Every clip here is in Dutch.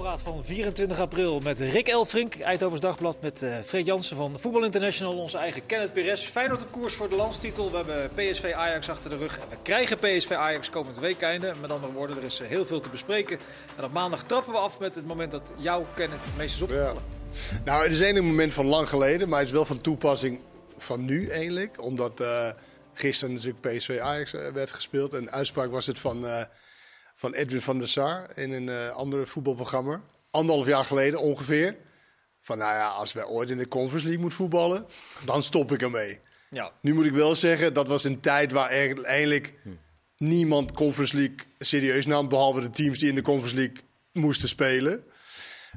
Voetbalpraat van 24 april met Rick Elfrink, Eindhovens Dagblad, met uh, Fred Jansen van Voetbal International, onze eigen Kenneth Perez. Feyenoord de koers voor de landstitel. We hebben PSV Ajax achter de rug en we krijgen PSV Ajax komend weekende. Met andere woorden, er is heel veel te bespreken. En op maandag trappen we af met het moment dat jouw Kenneth het meest is. Nou, het is één moment van lang geleden, maar het is wel van toepassing van nu eigenlijk. Omdat uh, gisteren natuurlijk PSV Ajax werd gespeeld en de uitspraak was het van... Van Edwin van der Sar in een uh, ander voetbalprogramma. Anderhalf jaar geleden ongeveer. Van nou ja, als wij ooit in de Conference League moeten voetballen, dan stop ik ermee. Ja. Nu moet ik wel zeggen, dat was een tijd waar eigenlijk hm. niemand Conference League serieus nam. Behalve de teams die in de Conference League moesten spelen.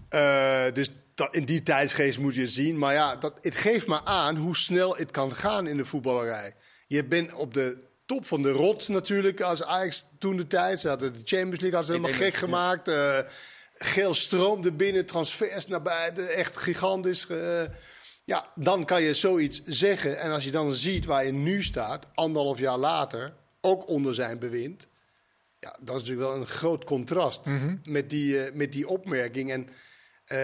Uh, dus dat, in die tijdsgeest moet je het zien. Maar ja, dat, het geeft maar aan hoe snel het kan gaan in de voetballerij. Je bent op de top van de rots natuurlijk. Als Ajax toen de tijd. Ze hadden de Champions League hadden ze helemaal gek gemaakt. Uh, geel stroomde binnen, transfers naar buiten. Echt gigantisch. Uh, ja, dan kan je zoiets zeggen. En als je dan ziet waar je nu staat, anderhalf jaar later, ook onder zijn bewind. Ja, dat is natuurlijk wel een groot contrast mm -hmm. met, die, uh, met die opmerking. En uh,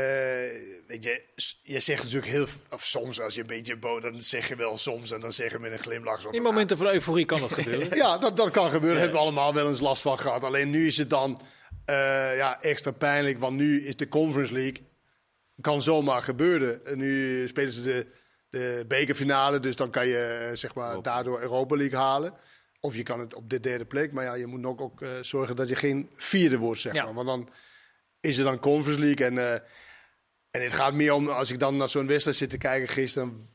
weet je, je zegt natuurlijk heel of soms als je een beetje boos, dan zeg je wel soms en dan zeggen met een glimlach. Zo, In momenten van euforie kan dat gebeuren. ja, dat, dat kan gebeuren. Ja. Hebben we allemaal wel eens last van gehad. Alleen nu is het dan uh, ja, extra pijnlijk, want nu is de Conference League kan zomaar gebeuren. En nu spelen ze de, de bekerfinale, dus dan kan je zeg maar daardoor Europa League halen. Of je kan het op de derde plek, maar ja, je moet ook, ook uh, zorgen dat je geen vierde wordt, zeg ja. maar. Want dan is er dan Conference League. En, uh, en het gaat meer om, als ik dan naar zo'n wedstrijd zit te kijken gisteren.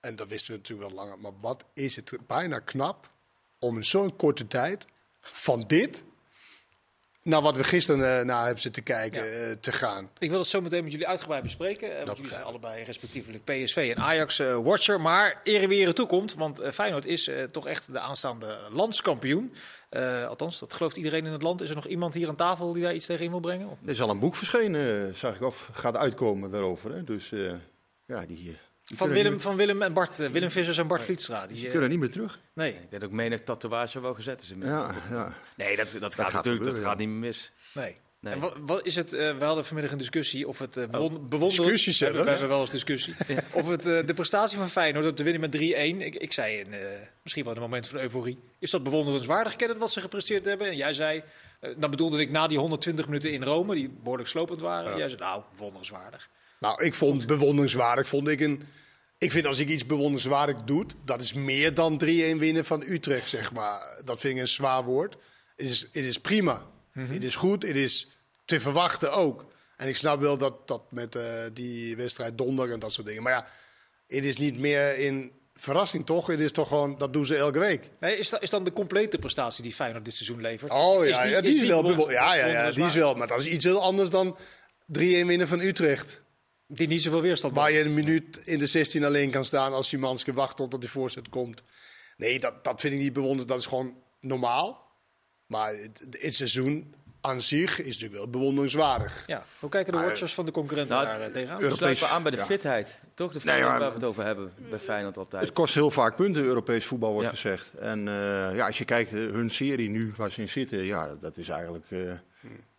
En dat wisten we natuurlijk wel langer. Maar wat is het bijna knap om in zo'n korte tijd van dit naar wat we gisteren uh, naar hebben zitten kijken ja. uh, te gaan. Ik wil het zo meteen met jullie uitgebreid bespreken. Uh, want jullie zijn allebei respectievelijk PSV en Ajax-watcher. maar ere weer er toekomt, want Feyenoord is toch echt de aanstaande landskampioen. Althans, dat gelooft iedereen in het land. Is er nog iemand hier aan tafel die daar iets tegen in wil brengen? Of? Er is al een boek verschenen, zag ik, of gaat uitkomen daarover. Hè? Dus ja, die... Van Willem, van Willem en Bart, Willem Vissers en Bart Vlietstra. Die, die kunnen niet meer terug. Nee. Ik denk ook menig tatoeage wel gezet is. Ja, ja. Nee, dat, dat, dat gaat, gaat natuurlijk dat gaat niet meer mis. Nee. Nee. En wat, wat, is het? Uh, we hadden vanmiddag een discussie of het uh, bewon oh, bewonderen. Discussies hebben we hebben wel eens discussie. ja. Of het uh, de prestatie van Feyenoord op te winnen met 3-1. Ik, ik zei in, misschien wel in een moment van euforie. Is dat bewonderenswaardig kennen wat ze gepresteerd hebben? En jij zei, dan bedoelde ik na die 120 minuten in Rome, die behoorlijk slopend waren. Ja. Jij zei, nou, bewonderenswaardig. Nou, ik vond bewonderenswaardig, vond ik een ik vind als ik iets bewonderenswaardig doe, dat is meer dan 3-1 winnen van Utrecht, zeg maar. Dat vind ik een zwaar woord. Het is, het is prima. Mm -hmm. Het is goed. Het is te verwachten ook. En ik snap wel dat, dat met uh, die wedstrijd donderdag en dat soort dingen. Maar ja, het is niet meer in verrassing, toch? Het is toch gewoon, dat doen ze elke week. Nee, is, dat, is dan de complete prestatie die Feyenoord dit seizoen levert? Oh ja, die, ja, die is, is, wel. Ja, ja, ja, die is wel. Maar dat is iets heel anders dan 3-1 winnen van Utrecht. Die niet zoveel weerstand Waar je een minuut in de 16 alleen kan staan als Szymanski wacht totdat die voorzet komt. Nee, dat, dat vind ik niet bewonderd. Dat is gewoon normaal. Maar het, het seizoen aan zich is natuurlijk wel bewonderingswaardig. Ja. Hoe kijken de watchers van de concurrenten nou, daar tegenaan? We sluiten aan bij de ja. fitheid. Toch de fitheid nee, waar we het over hebben bij Feyenoord altijd. Het kost heel vaak punten, Europees voetbal wordt ja. gezegd. En uh, ja, als je kijkt, hun serie nu waar ze in zitten, ja, dat is eigenlijk... Uh,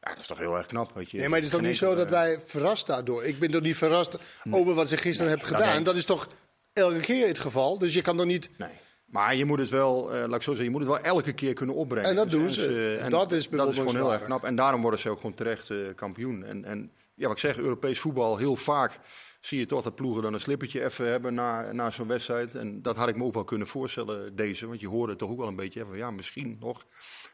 ja, dat is toch heel erg knap. Weet je, nee, maar het is toch niet zo dat wij verrast daardoor. Ik ben toch niet verrast over wat ze gisteren nee, hebben gedaan. Dat, dat is toch elke keer het geval. Dus je kan toch niet. Nee. Maar je moet het wel, uh, laat ik zo zeggen, je moet het wel elke keer kunnen opbrengen. En dat dus, doen ze. Uh, en dat is, dat is gewoon heel erg knap. En daarom worden ze ook gewoon terecht uh, kampioen. En, en ja, wat ik zeg, Europees voetbal, heel vaak zie je toch dat ploegen dan een slippertje even hebben na, na zo'n wedstrijd. En dat had ik me ook wel kunnen voorstellen, deze. Want je hoorde toch ook wel een beetje van, ja, misschien nog.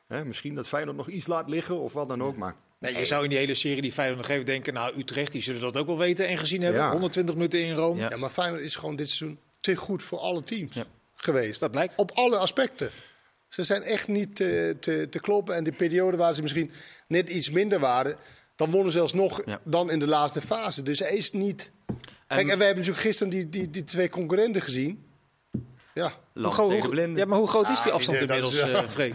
Hè, misschien dat Feyenoord nog iets laat liggen of wat dan ook. Maar Nee, je zou in die hele serie die Feyenoord nog even denken... nou, Utrecht, die zullen dat ook wel weten en gezien hebben. Ja. 120 minuten in Rome. Ja. ja. maar Feyenoord is gewoon dit seizoen te goed voor alle teams ja. Geweest. Dat blijkt. Op alle aspecten. Ze zijn echt niet te, te, te kloppen. En de periode waar ze misschien net iets minder waren... dan wonnen ze zelfs nog ja. dan in de laatste fase. Dus hij is niet... Kijk, en we hebben natuurlijk gisteren die, die, die twee concurrenten gezien. Ja. Hoe, hoe, ja, maar hoe groot is die afstand inmiddels, uh,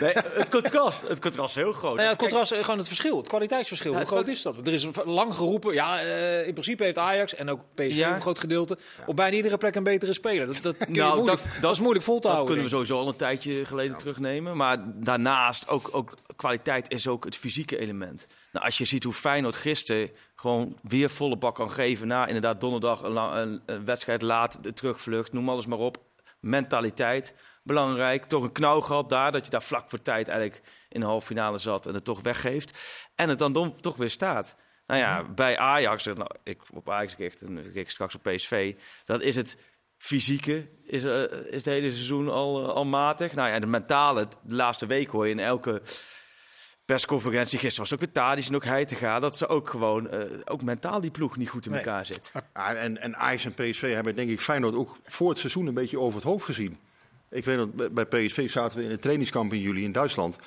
nee, het contrast. Het contrast is heel groot. Nou ja, het contrast, eh, gewoon het verschil, het kwaliteitsverschil. hoe groot is dat? Er is lang geroepen, ja, uh, in principe heeft Ajax en ook PSV ja. een groot gedeelte op bijna iedere plek een betere speler. Dat, dat, nou, moeilijk, dat, dat, is moeilijk vol te dat houden. Dat kunnen we sowieso al een tijdje geleden terugnemen. Maar daarnaast, ook, ook kwaliteit is ook het fysieke element. Nou, als je ziet hoe Feyenoord gisteren gewoon weer volle bak kan geven na inderdaad donderdag een, een, een wedstrijd laat, de terugvlucht, noem alles maar op mentaliteit belangrijk. Toch een knauw gehad daar, dat je daar vlak voor tijd eigenlijk in de halve finale zat en het toch weggeeft. En het dan toch weer staat. Nou ja, bij Ajax, nou, ik op Ajax gericht en ik straks op PSV, dat is het fysieke, is, uh, is het hele seizoen al, uh, al matig. Nou ja, de mentale, de laatste week hoor je in elke persconferentie. Gisteren was ook weer Tadis en ook hij te gaan. Dat ze ook gewoon, uh, ook mentaal die ploeg niet goed in elkaar zit. Ja, en, en Ajax en PSV hebben denk ik Feyenoord ook voor het seizoen een beetje over het hoofd gezien. Ik weet dat bij PSV zaten we in het trainingskamp in juli in Duitsland.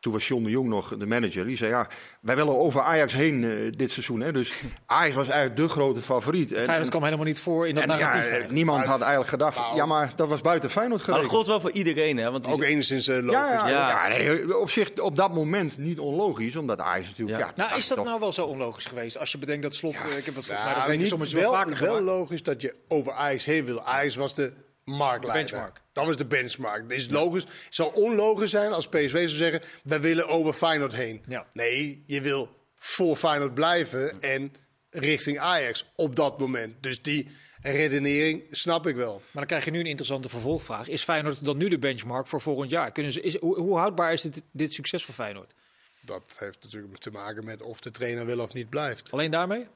Toen was John de Jong nog de manager. Die zei, ja, wij willen over Ajax heen uh, dit seizoen. Hè. Dus Ajax was eigenlijk de grote favoriet. En, Feyenoord kwam helemaal niet voor in dat narratief. Ja, niemand had eigenlijk gedacht, nou, ja, maar dat was buiten Feyenoord geweest. Maar dat gold wel voor iedereen, hè? Want Ook enigszins uh, logisch. Ja, ja. ja nee, op zich op dat moment niet onlogisch, omdat Ajax natuurlijk... Ja. nou, is dat nou wel zo onlogisch geweest? Als je bedenkt dat slot... Ik heb wat volgens mij dat denk niet, soms wel, wel, wel logisch dat je over Ajax heen wil. Ajax was de marktleider. Benchmark. Dat was de benchmark. Het is logisch. Het zou onlogisch zijn als PSV zou zeggen: wij willen over Feyenoord heen. Ja. Nee, je wil voor Feyenoord blijven en richting Ajax op dat moment. Dus die redenering snap ik wel. Maar dan krijg je nu een interessante vervolgvraag. Is Feyenoord dan nu de benchmark voor volgend jaar? Kunnen ze, is, hoe, hoe houdbaar is dit, dit succes voor Feyenoord? Dat heeft natuurlijk te maken met of de trainer wel of niet blijft. Alleen daarmee?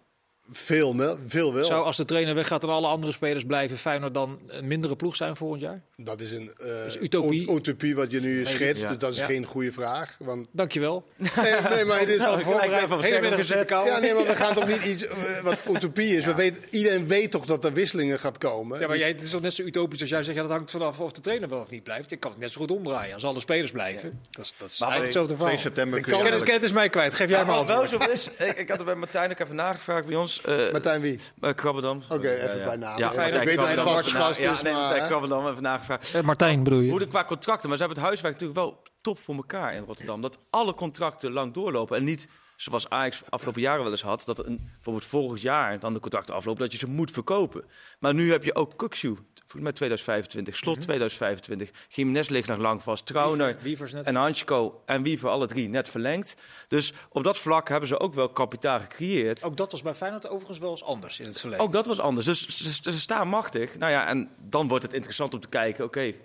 Veel, veel wel. Zou als de trainer weggaat en alle andere spelers blijven, Feyenoord dan een mindere ploeg zijn volgend jaar? Dat is een uh, utopie. utopie wat je nu schetst, dus dat is geen goede vraag. Want... Dankjewel. Nee, nee maar dit is al voorbereid. Hele gezet. Ja, nee, maar we gaan toch niet iets uh, wat utopie is. We weten, iedereen weet toch dat er wisselingen gaat komen. Ja, maar dus... jij, het is toch net zo utopisch als jij zegt, ja, dat hangt vanaf of de trainer wel of niet blijft. Je kan het net zo goed omdraaien als alle spelers blijven. Dat is, dat is eigenlijk zo te 2 september kun je... Kennis is mij kwijt, geef jij maar is. Ik had er bij Martijn ook even nagevraagd bij ons. Uh, Martijn wie? Uh, Krabbedam. Oké, okay, even ja, bij naam. Ja, ja, ik weet dat hij vast gast is, ja, nee, maar... Krabbedam even nagevraagd. Uh, Martijn bedoel je? Hoe de qua contracten, maar ze hebben het huiswerk natuurlijk wel top voor elkaar in Rotterdam. Dat alle contracten lang doorlopen en niet zoals Ajax afgelopen jaren wel eens had, dat een, bijvoorbeeld volgend jaar dan de contracten aflopen, dat je ze moet verkopen. Maar nu heb je ook Kukshu, met 2025, slot mm -hmm. 2025. Jiménez ligt nog lang vast, Trauner en Hansko en Wiever, alle drie net verlengd. Dus op dat vlak hebben ze ook wel kapitaal gecreëerd. Ook dat was bij Feyenoord overigens wel eens anders in het verleden. Ook dat was anders, dus ze, ze staan machtig. Nou ja, en dan wordt het interessant om te kijken, oké, okay,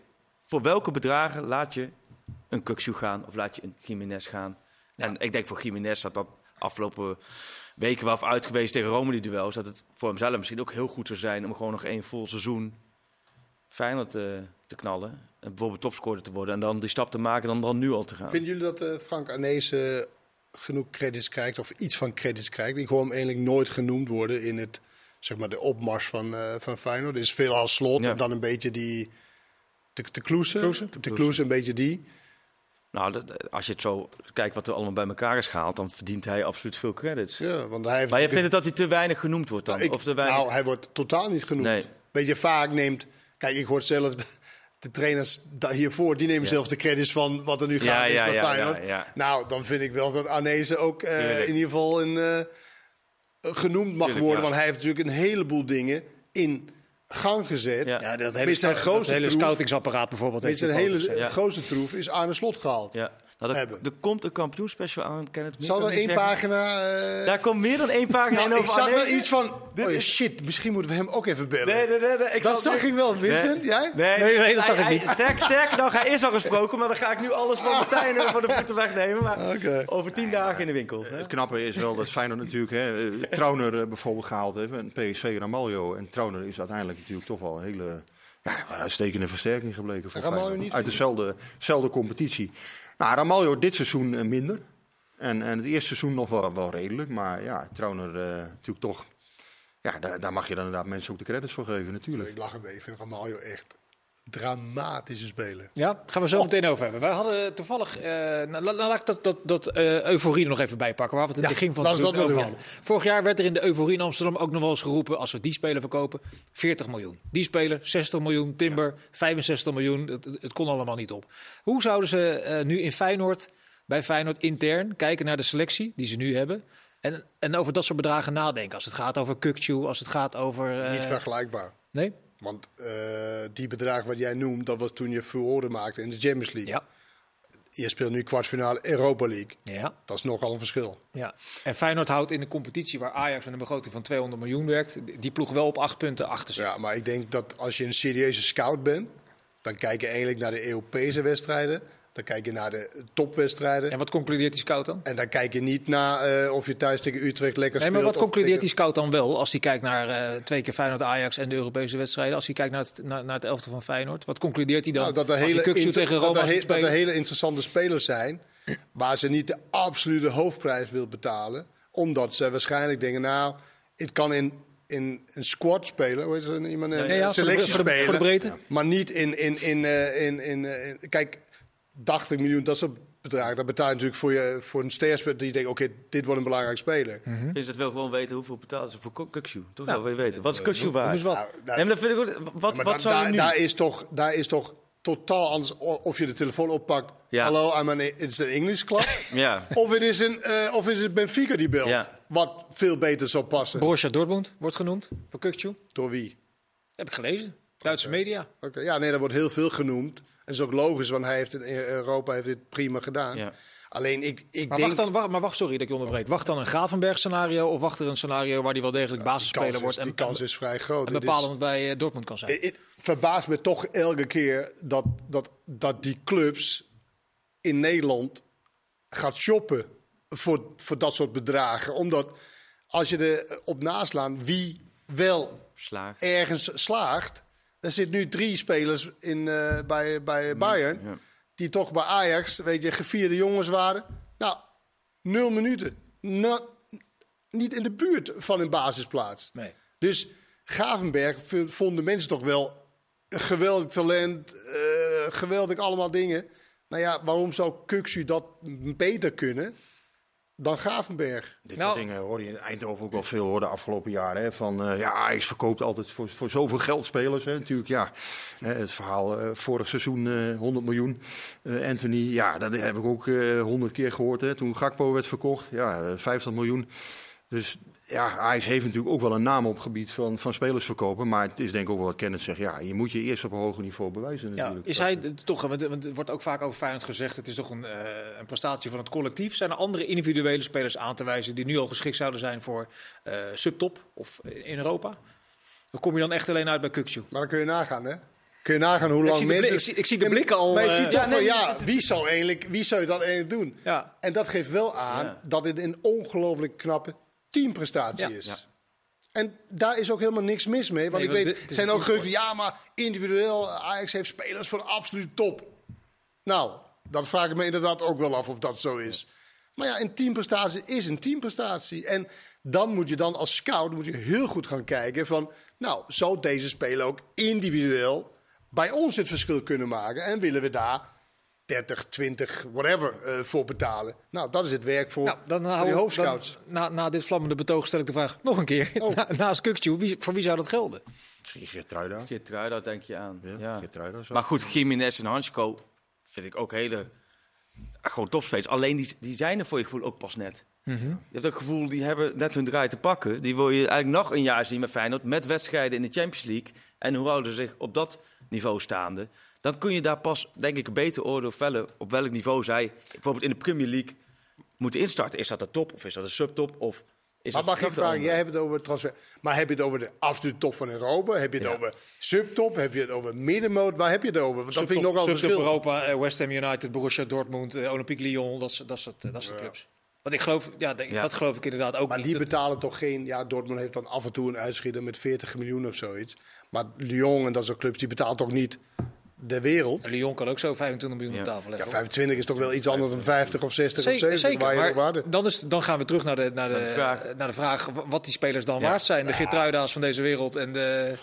voor welke bedragen laat je een Kukshu gaan of laat je een Jiménez gaan? Ja. En ik denk voor Jiménez dat dat afgelopen weken wel uit geweest tegen Rome die duels. Dat het voor hemzelf misschien ook heel goed zou zijn om gewoon nog één vol seizoen Feyenoord te, te knallen. En bijvoorbeeld topscorer te worden. En dan die stap te maken dan, dan nu al te gaan. Vinden jullie dat uh, Frank Arnees uh, genoeg credits krijgt of iets van credits krijgt? Ik hoor hem eigenlijk nooit genoemd worden in het, zeg maar, de opmars van, uh, van Feyenoord. Er is veel als slot ja. en dan een beetje die... Te, te kloesen, te kloesen, een beetje die. Nou, als je het zo kijkt wat er allemaal bij elkaar is gehaald, dan verdient hij absoluut veel credits. Ja, want hij heeft maar je vindt het dat hij te weinig genoemd wordt dan? Nou, ik, of te weinig... nou hij wordt totaal niet genoemd. Nee. Weet je, vaak neemt... Kijk, ik hoor zelf de, trainers hiervoor, die nemen ja. zelf de credits van wat er nu gaat ja, is ja, bij Feyenoord. Nou, dan vind ik wel dat Arnezen ook uh, in ieder geval een, uh, genoemd mag Tuurlijk, worden. Want hij heeft natuurlijk een heleboel dingen in gang gezet. Ja, dat hele, zijn grootste hele scoutingsapparaat bijvoorbeeld. Met zijn hele ja. grootste troef is Arne Slot gehaald. Ja. Nou, er, er, komt een kampioenspecial aan. Ken het Zal er één pagina... Uh... Daar komt meer dan één pagina nou, in Ik zag wel iets van... Oh ja, shit, misschien moeten we hem ook even bellen. Nee, nee, nee. nee ik dat zag ik wel, Vincent. Nee. Jij? Nee, nee, nee dat zag ik niet. Sterk, sterk nog, hij is al gesproken. Maar dan ga ik nu alles van Martijn van de voeten wegnemen. Maar okay. over tien dagen in de winkel. Hè? Het knappe is wel dat Feyenoord natuurlijk... Hè, Trauner bijvoorbeeld gehaald heeft. En PSV Ramaljo. En Trauner is uiteindelijk natuurlijk toch wel een hele... Ja, uitstekende versterking gebleken voor Feyenoord. Uit dezelfde, dezelfde competitie. Nou, Ramaljo dit seizoen minder. En, en het eerste seizoen nog wel, wel redelijk. Maar ja, Trauner uh, natuurlijk toch... Ja, daar, daar, mag je dan inderdaad mensen ook de credits voor geven natuurlijk. Ik lach. Ik vind Ramaljo echt dramatische speler. Ja, gaan we zo meteen over hebben. Wij hadden toevallig, nou, la- la- laat ik dat, dat, dat eh, euforie nog even bij pakken, waar we het in het Ja, begin van het seizoen dat over hadden. Vorig jaar werd er in de euforie in Amsterdam ook nog wel eens geroepen, als we die speler verkopen, 40 miljoen. Die speler, 60 miljoen, Timber, 65 miljoen, het, het kon allemaal niet op. Hoe zouden ze eh, nu in Feyenoord, bij Feyenoord intern, kijken naar de selectie die ze nu hebben... En, en over dat soort bedragen nadenken. Als het gaat over Kukcu, als het gaat over... Niet vergelijkbaar. nee? Want eh, die bedrag wat jij noemt, dat was toen je furoren maakte in de Champions League. Ja. Je speelt nu kwartfinale Europa League. Ja. Dat is nogal een verschil. Ja, en Feyenoord houdt in de competitie waar Ajax met een begroting van 200 miljoen werkt, die ploeg wel op acht punten achter zich. Ja, maar ik denk dat als je een serieuze scout bent, dan kijk je eigenlijk naar de Europese wedstrijden. Dan kijk je naar de topwedstrijden. En wat concludeert die scout dan? En dan kijk je niet naar eh, of je thuis tegen Utrecht lekker Nee, speelt. maar wat concludeert die scout dan wel als hij kijkt naar eh, twee keer Feyenoord Ajax en de Europese wedstrijden? Als hij kijkt naar het, naar, naar het elftal van Feyenoord, wat concludeert hij dan? Nou, dat er hele, dat er he- dat er hele interessante spelers zijn, waar ze niet de absolute hoofdprijs wil betalen. Omdat ze waarschijnlijk denken, nou, het kan in, in een squad spelen. Hoe is het? Iemand in Ja, een ja, voor de- selectie voor de- spelen. voor de breedte. Maar niet in, in, in, eh, in, in, eh, in- Kijk, 80 miljoen, dat soort bedrag. Dat betaalt natuurlijk voor, je, voor een sterspeler die denkt, oké, dit wordt een belangrijk speler. Hm. Vind je het wel gewoon weten hoeveel betalen ze voor Kuk- Kukçu? Toch Nou, wel wil je weten. Wat is waard? wat. Nou, daar- Nee, maar dat vind ik ook... Wat, maar wat da- zou je daar, nu... daar, is toch, daar is toch totaal anders of je de telefoon oppakt. Ja. Hallo, I'm an, it's an English club. Ja. Of het is, een, eh, of is het Benfica die belt. Ja. Wat veel beter zou passen. Borussia Dortmund wordt genoemd voor Kukcu. Door wie? Heb ik gelezen. Duitse media. Oké, Ja, nee, er wordt heel veel genoemd. En dat is ook logisch, want hij heeft in Europa heeft dit prima gedaan. Ja. Alleen ik, ik Maar denk... wacht, dan, wacht, maar wacht, sorry dat ik je onderbreek. Wacht dan een Gravenberg scenario of wacht er een scenario waar hij wel degelijk basisspeler wordt en, die kans is vrij groot. en Dit is- bepalend bij eh, Dortmund kan zijn? Het, het verbaast me toch elke keer dat, dat, dat die clubs in Nederland gaat shoppen voor, voor dat soort bedragen. Omdat als je er op naslaan wie wel Slaagt. ergens slaagt. Er zitten nu drie spelers in, eh, bij, bij Bayern. ja. Die toch bij Ajax, weet je, gevierde jongens waren. Nou, nul minuten. Na- niet in de buurt van een basisplaats. Nee. Dus Gavenberg vonden mensen toch wel geweldig talent, eh, geweldig allemaal dingen. Nou ja, waarom zou Kuxu dat beter kunnen dan Gavenberg? Dit Nou- soort dingen hoor je in Eindhoven ook wel veel hoor, de afgelopen jaren. Hè, van eh, ja, Ajax verkoopt altijd voor, voor zoveel geld spelers. Hè. Natuurlijk, ja. Het verhaal eh, vorig seizoen eh 100 miljoen. Eh, Anthony, ja, dat heb ik ook eh 100 keer gehoord. Hè. Toen Gakpo werd verkocht, ja, eh, 50 miljoen. Dus ja, Ajax heeft natuurlijk ook wel een naam op het gebied van, van spelers verkopen. Maar het is denk ik ook wel wat kennis zegt. Ja, je moet je eerst op een hoger niveau bewijzen Ja, natuurlijk. is hij toch, want want er wordt ook vaak over Feyenoord gezegd, het is toch een, eh, een prestatie van het collectief. Zijn er andere individuele spelers aan te wijzen die nu al geschikt zouden zijn voor eh, subtop of in Europa? Dan kom je dan echt alleen uit bij Kukcu. Maar dan kun je nagaan, hè? Kun je nagaan hoe lang mensen... ik zie- ik zie de blikken al, Maar je ziet ja, toch nee, van, ja, wie zou, eigenlijk, wie zou je dat eigenlijk doen? Ja. En dat geeft wel aan Ja. dat het een ongelooflijk knappe teamprestatie is. Ja. En daar is ook helemaal niks mis mee. Want Nee, ik weet, het er zijn ook geruchten, ja, maar individueel, Ajax heeft spelers voor de absolute top. Nou, dat vraag ik me inderdaad ook wel af of dat zo is. Maar ja, een teamprestatie is een teamprestatie. En dan moet je dan als scout moet je heel goed gaan kijken van... Nou, zou deze speler ook individueel bij ons het verschil kunnen maken? En willen we daar 30, 20, whatever eh, voor betalen? Nou, dat is het werk voor, Nou, dan voor die hoofdscouts. dan- na, na dit vlammende betoog stel ik de vraag nog een keer. Oh. Na- naast Kukcu, wie, voor wie zou dat gelden? Misschien Geertruida. Geertruida, denk je aan. Ja, Ja. Maar goed, Jiménez en Hansko vind ik ook hele... Gewoon topspelers. Alleen die, die zijn er voor je gevoel ook pas net. Mhm. Je hebt ook het gevoel, die hebben net hun draai te pakken. Die wil je eigenlijk nog een jaar zien met Feyenoord. Met wedstrijden in de Champions League. En hoe houden ze zich op dat niveau staande. Dan kun je daar pas, denk ik, een beter oordeel vellen. Op welk niveau zij bijvoorbeeld in de Premier League moeten instarten. Is dat de top of is dat de subtop? Of is Maar dat mag ik vragen, andere? jij hebt het over transfer. Maar heb je het over de absolute top van Europa? Heb je het Ja. over subtop? Heb je het over middenmoot? Waar heb je het over? Want dat vind ik nogal een Subtop verschil. Europa, eh, West Ham United, Borussia Dortmund, eh, Olympique Lyon, dat, soort- dat, eh, dat soort clubs. Want ik geloof, ja, Ja. dat geloof ik inderdaad ook Maar niet. die Dat- betalen toch geen... Ja, Dortmund heeft dan af en toe een uitschieter met 40 miljoen of zoiets. Maar Lyon en dat soort clubs, die betalen toch niet de wereld? Lyon kan ook zo 25 miljoen Ja. op tafel Ja, leggen. 25 is toch wel iets anders dan 50 of 60 of Zeker, 70 zeker. waar je maar op waarde. dan, is, dan gaan we terug naar de, naar de, Naar de vraag. naar de vraag wat die spelers dan Ja. waard zijn. De Geertruida's van deze wereld en de...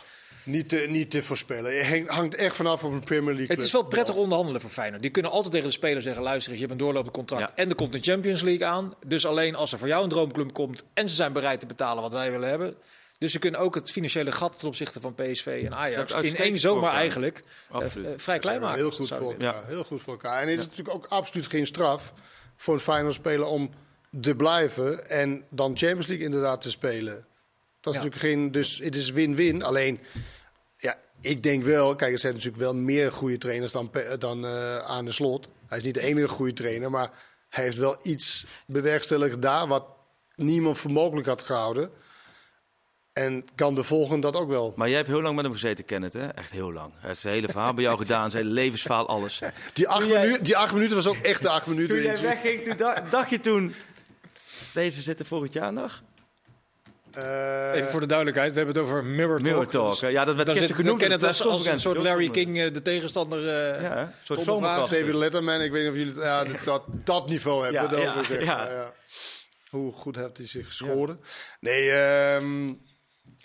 niet, te, niet te voorspellen. Het hangt- hangt echt vanaf of een Premier League Het is wel prettig onderhandelen voor Feyenoord. Die kunnen altijd tegen de speler zeggen: luister eens, je hebt een doorlopend contract Ja. en er komt een Champions League aan. Dus alleen als er voor jou een droomclub komt en ze zijn bereid te betalen wat wij willen hebben. Dus ze kunnen ook het financiële gat ten opzichte van PSV en Ajax in één zomer eigenlijk eh, eh, vrij klein maken. Heel goed voor elkaar. Ja. Heel goed voor elkaar. En het is natuurlijk ook absoluut geen straf voor een Feyenoord speler om te blijven en dan Champions League inderdaad te spelen. Dat is Ja. natuurlijk geen. Dus het is win-win. Alleen, ja, ik denk wel. Kijk, er zijn natuurlijk wel meer goede trainers dan, dan eh, aan de slot. Hij is niet de enige goede trainer, maar hij heeft wel iets bewerkstelligd daar wat niemand voor mogelijk had gehouden. En kan de volgende dat ook wel. Maar jij hebt heel lang met hem gezeten, Kenneth, hè? Echt heel lang. Hij heeft zijn hele verhaal bij jou gedaan, zijn hele levensverhaal, alles. Die acht, jij- minuten, die acht minuten was ook echt de acht minuten. Toen jij in- wegging, toen da- dacht je toen... Deze zitten volgend jaar nog? Eh, Even voor de duidelijkheid, we hebben het over Mirror Talk. Mirror Talk, Dus? Ja, dat werd gisteren genoemd de het als, als een soort Larry King, eh, de tegenstander. eh, Ja, een soort zomergast. David Letterman, ik weet niet of jullie het- ja, dat, dat niveau hebben. Ja, dat ja. Ja. Hoe goed heeft hij zich geschoren? Nee, ehm,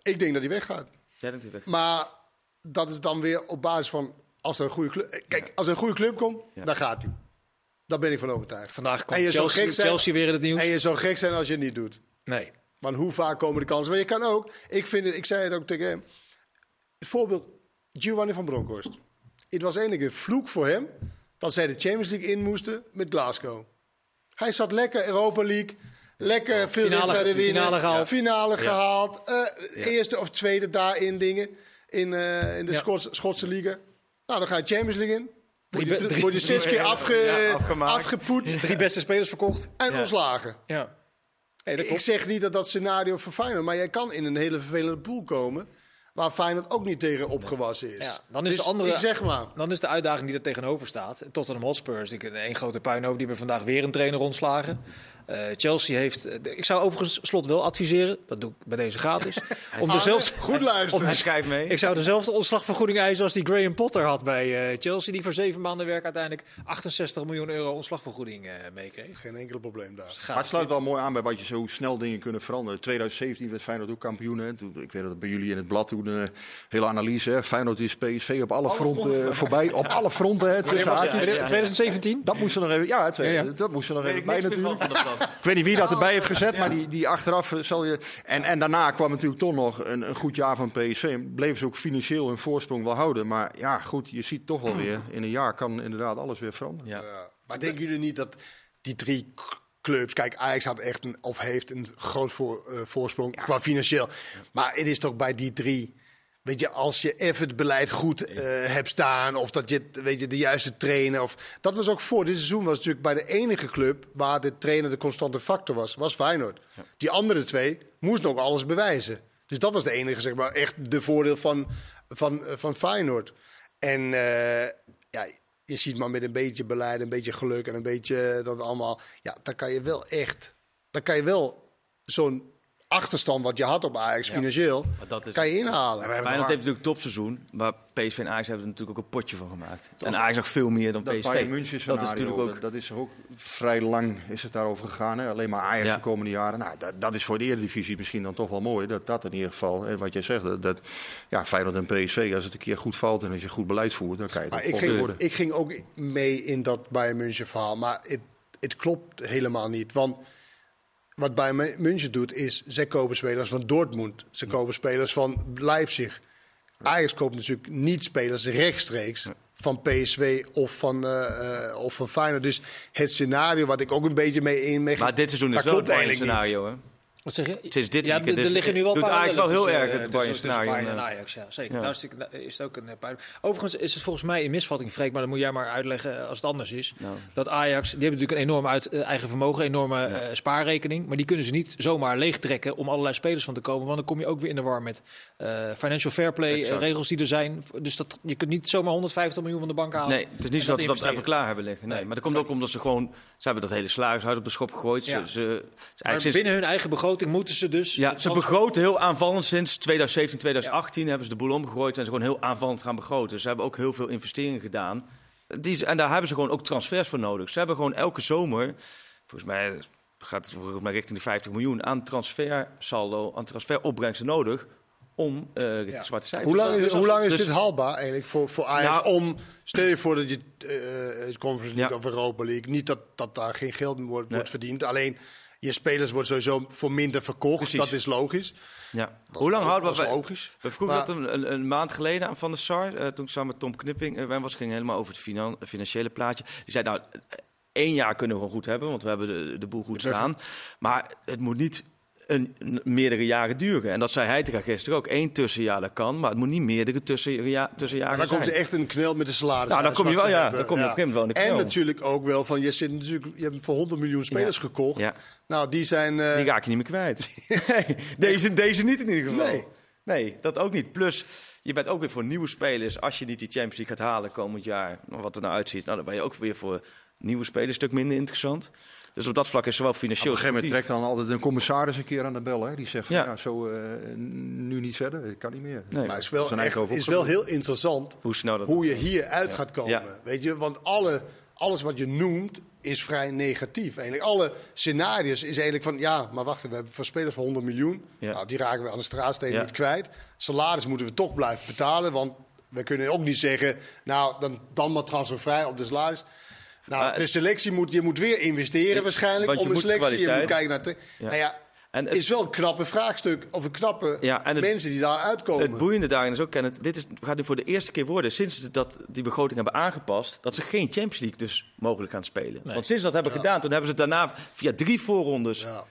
ik denk dat hij weggaat. Jij denkt hij weg. Maar dat is dan weer op basis van als er een goede club. Kijk, als er een goede club komt, Ja. dan gaat hij. Daar ben ik van overtuigd. Vandaag En zou Chelsea, gek zijn- Chelsea weer in het nieuws. En je zou gek zijn als je het niet doet. Nee. Want hoe vaak komen de kansen? Maar je kan ook, ik, vind het, ik zei het ook tegen hem. Het voorbeeld Giovanni van Bronckhorst. Het was eigenlijk een vloek voor hem dat zij de Champions League in moesten met Glasgow. Hij zat lekker Europa League, lekker veel wedstrijden winnen, finale gehaald. finale gehaald, eh, eerste of tweede daarin dingen in, eh, in de. Schots- Schotse liga. Nou, dan ga je Champions League in. Word je, Drie- drie- word je zes keer afge, afgepoetst Drie beste spelers verkocht. en ontslagen. Ja. Ik zeg niet dat dat scenario voor Feyenoord, maar jij kan in een hele vervelende pool komen waar Feyenoord ook niet tegen opgewassen is. Ja, dan is Dus de andere- Ik zeg maar. Dan is de uitdaging die er tegenover staat. Tottenham Hotspurs, die één grote puinhoop, die hebben vandaag weer een trainer ontslagen. Eh, Chelsea heeft. eh, ik zou overigens slot wel adviseren, dat doe ik bij deze gratis. om dezelfde, goed luisteren. Hij schrijft mee. ik zou dezelfde ontslagvergoeding eisen als die Graham Potter had bij eh, Chelsea, die voor zeven maanden werk uiteindelijk 68 miljoen euro ontslagvergoeding eh, meekreeg. Geen enkel probleem daar. Maar het sluit wel mooi aan bij wat je zo snel dingen kunnen veranderen. 2017 werd Feyenoord ook kampioen. Hè. Toen, ik weet dat het bij jullie in het blad toen een hele analyse. Hè. Feyenoord is PSV op alle fronten eh, voorbij. Op alle fronten, hè, tussen haakjes. 2017? Dat moest er nog even, ja, twee- Ja, ja. dat moest er nog even ik bij natuurlijk. Ik weet niet wie dat erbij heeft gezet, maar die, die achteraf zal je... En, en daarna kwam natuurlijk toch nog een, een goed jaar van PSV. Bleven ze ook financieel hun voorsprong wel houden. Maar ja, goed, je ziet toch wel weer... In een jaar kan inderdaad alles weer veranderen. Ja. Ja. Maar denken jullie niet dat die drie clubs... Kijk, Ajax had echt een, of heeft een groot voor, eh, voorsprong qua financieel. Maar het is toch bij die drie... Weet je, als je even het beleid goed eh, hebt staan... of dat je weet je, de juiste trainer... Of, dat was ook voor dit seizoen was natuurlijk bij de enige club... waar de trainer de constante factor was, was Feyenoord. Die andere twee moesten ook alles bewijzen. Dus dat was de enige, zeg maar, echt de voordeel van, van, eh, van Feyenoord. En eh, ja, je ziet maar met een beetje beleid, een beetje geluk en een beetje dat allemaal. Ja, dan kan je wel echt. Dan kan je wel zo'n achterstand wat je had op Ajax financieel. Dat is- kan je inhalen. Feyenoord heeft natuurlijk een topseizoen, maar PSV en Ajax hebben er natuurlijk ook een potje van gemaakt. En Ajax nog veel meer dan Dat PSV. München dat is natuurlijk ook... dat, dat is er ook vrij lang is het daarover gegaan. Hè? Alleen maar Ajax Ja. de komende jaren. Nou, dat, dat is voor de Eredivisie misschien dan toch wel mooi. Dat dat in ieder geval, en wat jij zegt, dat, dat ja, Feyenoord en PSV, als het een keer goed valt en als je goed beleid voert, dan kan je het ik, ging, worden. ik ging ook mee in dat Bayern München verhaal. Maar het, het klopt helemaal niet. Want wat Bayern München doet is... zij kopen spelers van Dortmund. Ze kopen spelers van Leipzig. Ajax koopt natuurlijk niet spelers rechtstreeks... van PSV of van, eh, of van Feyenoord. Dus het scenario wat ik ook een beetje mee in mee Maar dit seizoen is wel niet. scenario, hè? Wat zeg je? Sinds dit ja, weekend er is- liggen nu wel doet Ajax wel heel erg, eh, het tussen- Bayern scenario, en. Ajax, ja, zeker. Ja. Daar is, het, is het ook een eh, puin. Overigens is het volgens mij een misvatting, Freek, maar dat moet jij maar uitleggen als het anders is. Nou. Dat Ajax, die hebben natuurlijk een enorm uit, eh, eigen vermogen, enorme eh, spaarrekening. Maar die kunnen ze niet zomaar leegtrekken om allerlei spelers van te komen. Want dan kom je ook weer in de war met eh, financial fair play eh, regels die er zijn. Dus dat, je kunt niet zomaar 150 miljoen van de bank halen. Nee, het is niet zo dat ze dat even klaar hebben liggen. Nee, Nee, maar dat komt ook omdat ze gewoon... Ze hebben dat hele salarishuis op de schop gegooid. Ze, ze, Maar eigenlijk sinds- binnen hun eigen begroting moeten ze dus... Ja, ze begroten heel aanvallend sinds 2017, 2018 hebben ze de boel omgegooid en ze gewoon heel aanvallend gaan begroten. Ze hebben ook heel veel investeringen gedaan. Die, en daar hebben ze gewoon ook transfers voor nodig. Ze hebben gewoon elke zomer, volgens mij gaat het volgens mij richting de 50 miljoen aan transfersaldo, aan transferopbrengsten nodig om eh zwarte cijfers Hoe lang is, Dus hoe lang is dus- dit haalbaar eigenlijk voor, voor Ajax? Nou- om, stel je voor dat je eh het Conference League Ja. of Europa League... niet dat, dat daar geen geld wordt, Nee. wordt verdiend. Alleen, je spelers worden sowieso voor minder verkocht. Precies. Dat is logisch. Ja. Dat Hoe lang is, houden we... Dat is logisch. We vroegen dat een, een, een maand geleden aan Van der Sar. eh, toen ik samen met Tom Knipping uh, was, ging helemaal over het finan- financiële plaatje. Die zei, nou, eh, één jaar kunnen we gewoon goed hebben, want we hebben de, de boel goed staan. Maar het moet niet een, een- meerdere jaren duren. En dat zei hij tegen gisteren ook. Eén tussenjaar, dat kan, maar het moet niet meerdere tussenja, tussenjaren Maar dan komt zijn. ze echt een knel met de salaris. Nou, dan kom je wel, ja, dan kom je op een gegeven moment wel En natuurlijk ook wel van, je, zit natuurlijk, je hebt voor 100 miljoen spelers Ja. gekocht. Ja. Nou, die zijn... eh, Die raak je niet meer kwijt. nee, deze, deze niet in ieder geval. Nee. Nee, dat ook niet. Plus, je bent ook weer voor nieuwe spelers. Als je niet die Champions League gaat halen komend jaar, wat er nou uitziet, nou, dan ben je ook weer voor nieuwe spelers een stuk minder interessant. Dus op dat vlak is zowel Op financieel. een gegeven moment sportief- trekt dan altijd een commissaris een keer aan de bel. Hè? Die zegt van, Ja. ja. zo eh, nu niet verder, het kan niet meer. Nee. Maar het is wel, echt, is wel heel interessant Hoe snel dat hoe je hier uit gaat komen. Ja. Weet je, want alle, alles wat je noemt is vrij negatief. Eigenlijk alle scenario's is eigenlijk van ja, maar wacht, we hebben voor spelers van 100 miljoen. Ja. Nou, die raken we aan de straatsteen Ja. niet kwijt. Salaris moeten we toch blijven betalen, want we kunnen ook niet zeggen, nou dan, dan maar transfervrij op de salaris. Nou, de selectie moet, je moet weer investeren waarschijnlijk je om een selectie. Je kwaliteit- moet kijken naar. Ja. Nou ja, En het is wel een knappe vraagstuk of een knappe Ja, en het- mensen die daar uitkomen. Het boeiende daarin is ook, Kenneth, dit is, gaat nu voor de eerste keer worden sinds ze dat die begroting hebben aangepast, dat ze geen Champions League dus mogelijk gaan spelen. Want sinds ze dat hebben gedaan, toen hebben ze het daarna via drie voorrondes ja.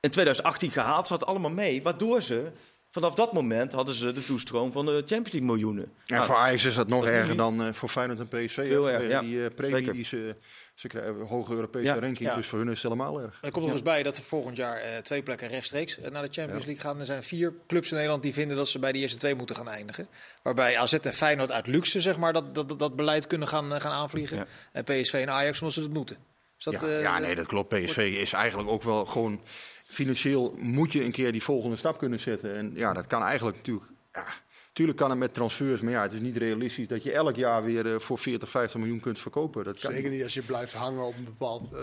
in 2018 gehaald. Zat allemaal mee, waardoor ze vanaf dat moment hadden ze de toestroom van de Champions League miljoenen. En Nou, voor Ajax is dat nog dat erger dan eh, voor Feyenoord en PSV. Veel erger, ja. Die eh, premie Zeker. die ze, ze krijgen, hoge Europese Ja. ranking. Ja. Dus voor hun is het helemaal erg. Er komt nog eens bij dat er volgend jaar eh, twee plekken rechtstreeks eh, naar de Champions League gaan. Er zijn vier clubs in Nederland die vinden dat ze bij de eerste twee moeten gaan eindigen. Waarbij AZ en Feyenoord uit luxe zeg maar, dat, dat, dat beleid kunnen gaan, eh, gaan aanvliegen. Ja. En PSV en Ajax omdat ze het moeten. Is dat, ja, eh, ja, nee, dat klopt. PSV is eigenlijk ook wel gewoon... Financieel moet je een keer die volgende stap kunnen zetten. En ja, dat kan eigenlijk natuurlijk... Tuurlijk kan het met transfers, maar ja, het is niet realistisch dat je elk jaar weer eh, voor 40, 50 miljoen kunt verkopen. Dat kan Zeker niet als je blijft hangen op een bepaald. eh,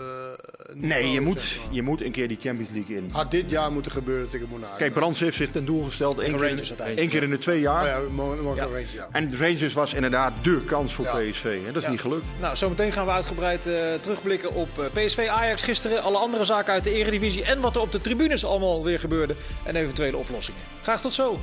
niveau, Nee, je moet, zeg maar. je moet een keer die Champions League in. Had dit jaar moeten gebeuren tegen Monaco. Kijk, Brands heeft zich ten doel gesteld één keer, in- uiteindelijk. één keer in de twee jaar. Oh ja, Mo- Monaco Rangers, ja. En de Rangers was inderdaad dé kans voor Ja. PSV. En dat is Ja. niet gelukt. Nou, zometeen gaan we uitgebreid eh, terugblikken op PSV Ajax gisteren. Alle andere zaken uit de Eredivisie. En wat er op de tribunes allemaal weer gebeurde. En eventuele oplossingen. Graag tot zo.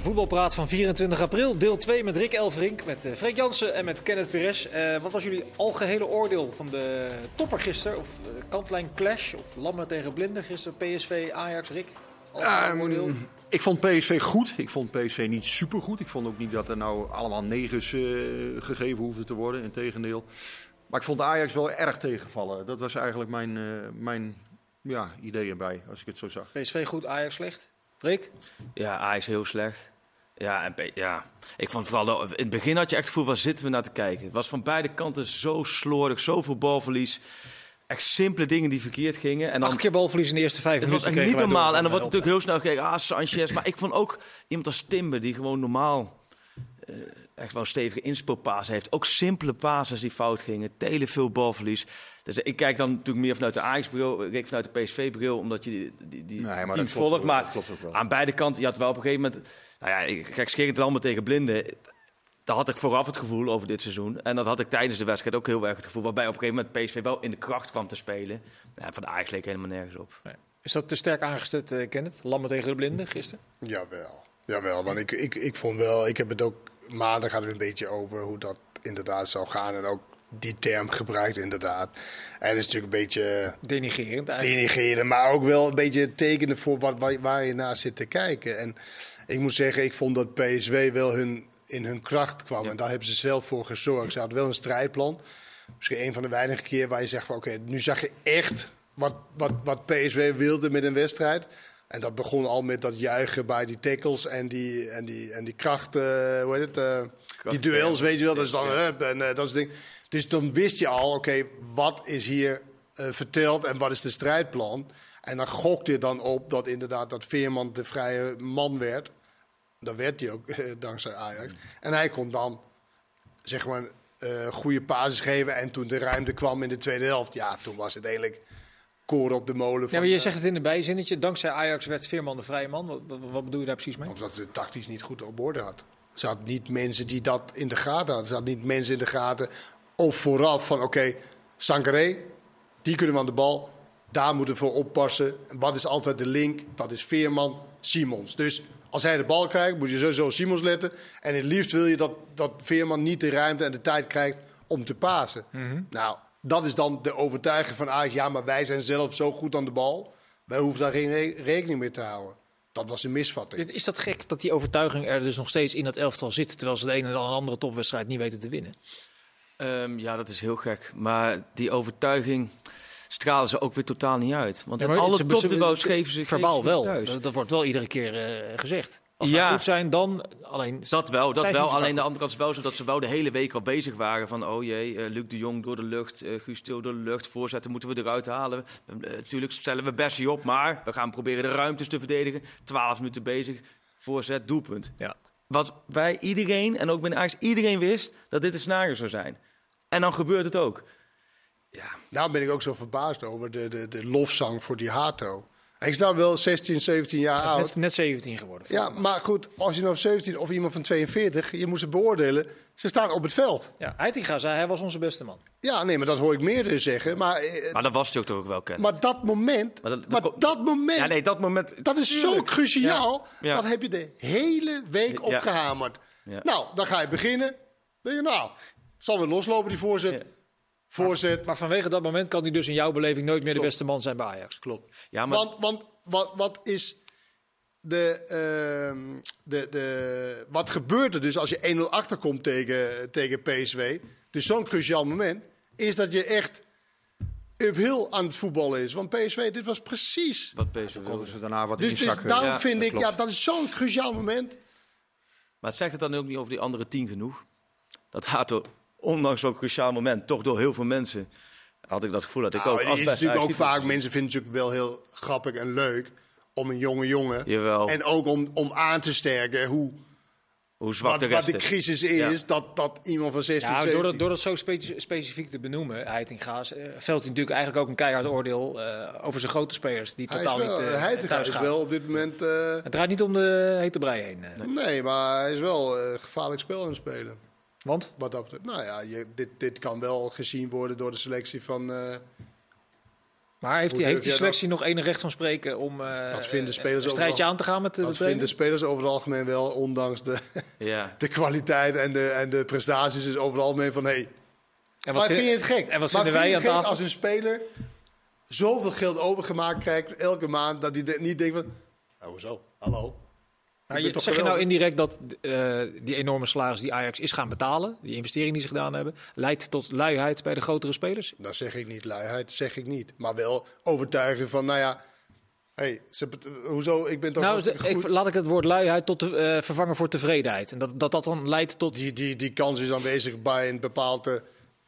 Voetbalpraat van 24 april, deel 2 met Rick Elverink, met eh, Freek Jansen en met Kenneth Perez. Eh, wat was jullie algehele oordeel van de topper gisteren? Of eh, kantlijn clash, of Lammen tegen Blinden gisteren, PSV, Ajax, Rick? Ehm, ik vond PSV goed. Ik vond PSV niet supergoed. Ik vond ook niet dat er nou allemaal negens gegeven hoefden te worden. Integendeel. Maar ik vond Ajax wel erg tegenvallen. Dat was eigenlijk mijn, mijn ja, idee erbij, als ik het zo zag. PSV goed, Ajax slecht. Freek? Ja, Ajax heel slecht. Ja, en ja, ik vond vooral, in het begin had je echt het gevoel, waar zitten we naar te kijken? Het was van beide kanten zo slordig, zoveel balverlies. Echt simpele dingen die verkeerd gingen. En dan, Acht keer balverlies in de eerste vijf het was minuten. echt niet normaal. En dan wordt natuurlijk heel snel gekeken, ah, Sanchez. Maar ik vond ook iemand als Timber, die gewoon normaal eh, echt wel stevige inspeelpasen heeft. Ook simpele pases die fout gingen. Telen veel balverlies. Dus ik kijk dan natuurlijk meer vanuit de Ajax-bril, Rick vanuit de PSV-bril, omdat je die, die, die Nee, maar dat teams volgt. Maar dat klopt ook wel. aan beide kanten, je had wel op een gegeven moment... Nou ja, ik kijk, scherend allemaal tegen blinden. Daar had ik vooraf het gevoel over dit seizoen. En dat had ik tijdens de wedstrijd ook heel erg het gevoel. Waarbij op een gegeven moment PSV wel in de kracht kwam te spelen. Ja, van de Ajax leek helemaal nergens op. Nee. Is dat te sterk aangezet, eh Kenneth? Lammen tegen de Blinden gisteren? Jawel, jawel. Want ik, ik, ik vond wel, ik heb het ook maandag hadden we een beetje over hoe dat inderdaad zou gaan. En ook die term gebruikt inderdaad. En het is natuurlijk een beetje Denigerend eigenlijk. denigeren, maar ook wel een beetje tekenen voor wat, waar, waar je naar zit te kijken. En ik moet zeggen, ik vond dat PSV wel hun, in hun kracht kwam. En daar hebben ze zelf voor gezorgd. Ze hadden wel een strijdplan. Misschien een van de weinige keer waar je zegt van oké, nu zag je echt wat, wat, wat PSV wilde met een wedstrijd. En dat begon al met dat juichen bij die tackles en die, en die, en die kracht, eh, hoe heet het, eh, die duels, weet je wel. Dat is dan, hup, en eh, dat is ding. Dus dan wist je al, oké, wat is hier verteld en wat is de strijdplan? En dan gokte je dan op dat inderdaad dat Veerman de vrije man werd. Dat werd hij ook, dankzij Ajax. En hij kon dan, zeg maar, goede basis geven. En toen de ruimte kwam in de tweede helft, ja, toen was het eigenlijk koren op de molen. Ja, Van, maar je eh, zegt het in een bijzinnetje. Dankzij Ajax werd Veerman de vrije man. Wat, wat, wat bedoel je daar precies mee? Omdat ze tactisch niet goed op orde had. Ze had niet mensen die dat in de gaten hadden. Ze had niet mensen in de gaten of vooraf van oké, Sankaré, die kunnen we aan de bal. Daar moeten we voor oppassen. En wat is altijd de link? Dat is Veerman, Simons. Dus als hij de bal krijgt, moet je sowieso op Simons letten. En het liefst wil je dat, dat Veerman niet de ruimte en de tijd krijgt om te pasen. Nou, dat is dan de overtuiging van Ajax. Ja, maar wij zijn zelf zo goed aan de bal. Wij hoeven daar geen re- rekening mee te houden. Dat was een misvatting. Is dat gek dat die overtuiging er dus nog steeds in dat elftal zit, terwijl ze de ene en de andere topwedstrijd niet weten te winnen? Ehm, ja, dat is heel gek. Maar die overtuiging stralen ze ook weer totaal niet uit. Want Ja, in alle ze- geven ze verbaal wel. thuis. Dat, dat wordt wel iedere keer eh, gezegd. Als ze Ja. goed zijn, dan alleen. Dat wel, dat wel. Alleen de andere kant is wel zo dat ze wel de hele week al bezig waren van... oh jee, eh, Luc de Jong door de lucht, eh Guus Til door de lucht, voorzetten moeten we eruit halen. Natuurlijk stellen we Bessie op, maar we gaan proberen de ruimtes te verdedigen. 12 minuten bezig, voorzet, doelpunt. Ja. Wat wij iedereen, en ook binnen Ajax, iedereen wist dat dit een scenario zou zijn. En dan gebeurt het ook. Ja, Nou ben ik ook zo verbaasd over de, de, de lofzang voor die Hato. Hij is nou wel 16, 17 jaar oud. Net, net 17 geworden. Ja, maar goed, als je nou 17 of iemand van 42, je moet ze beoordelen. Ze staan op het veld. Ja, Heitinga zei hij was onze beste man. Ja, nee, maar dat hoor ik meerdere zeggen. Maar, eh, maar dat was natuurlijk toch ook wel kennen. maar dat moment, Maar maar dat- dat, dat ko- moment, Ja, nee, dat moment... dat is zo cruciaal. Ja. Ja. Dat heb je de hele week opgehamerd. Ja. Nou, dan ga je beginnen. Dan denk je, nou, zal weer loslopen die voorzet. Voorzet, Maar vanwege dat moment kan hij dus in jouw beleving nooit meer de beste man zijn bij Ajax. klopt. Ja, maar- Want, want wat, wat is de, ehm, de, de, wat gebeurt er dus als je 1-0 achterkomt tegen, tegen PSV? Dus zo'n cruciaal moment is dat je echt uphill aan het voetballen is. Want PSV, dit was precies. Wat PSV wilde. Konden ze daarna wat Dus, dus inzakken. daarom Ja, vind ik, klopt. ja, dat is zo'n cruciaal moment. Maar zegt het dan ook niet over die andere tien genoeg? Dat Hato, ondanks zo'n cruciaal moment, toch door heel veel mensen... had ik dat gevoel dat ik Nou, ook als is natuurlijk ook vaak, mensen vinden het natuurlijk wel heel grappig en leuk om een jonge jongen. Jawel. En ook om, om aan te sterken hoe, Hoe zwak wat, de wat de is. crisis is. Ja. Dat, dat iemand van 16, Ja, 17... door dat, door dat zo spe- specifiek te benoemen, Heitinga's, eh velt hij natuurlijk eigenlijk ook een keihard oordeel eh, over zijn grote spelers die Hij is totaal wel, niet uh, hij thuis is gaan. wel op dit moment... eh, Het draait niet om de hete brei heen. eh. nee. maar hij is wel eh, een gevaarlijk spel aan het spelen. Want? Wat dat betreft. Nou ja, je, dit, dit kan wel gezien worden door de selectie van... eh, Maar heeft, die, heeft die selectie nog enig recht van spreken om eh, Dat vinden spelers een strijdje overal. aan te gaan met de, de dat trainer? vinden spelers over het algemeen wel, ondanks de, Ja. de kwaliteit en de, en de prestaties, is over het algemeen van... Hey, En maar vind je het gek? En wat maar vinden vind wij je aan het gek tafel? als een speler zoveel geld overgemaakt krijgt elke maand... dat hij de- niet denkt van... Oh, hoezo? Hallo? Maar je, toch zeg je nou indirect dat eh, die enorme salaris die Ajax is gaan betalen, die investering die ze gedaan hebben, leidt tot luiheid bij de grotere spelers? Dat zeg ik niet, luiheid zeg ik niet. Maar wel overtuigen van, nou ja... Hey, ze, hoezo? Ik ben toch Nou, ik, laat ik het woord luiheid tot eh, vervangen voor tevredenheid. En dat, dat dat dan leidt tot. Die, die, die kans is aanwezig bij een bepaalde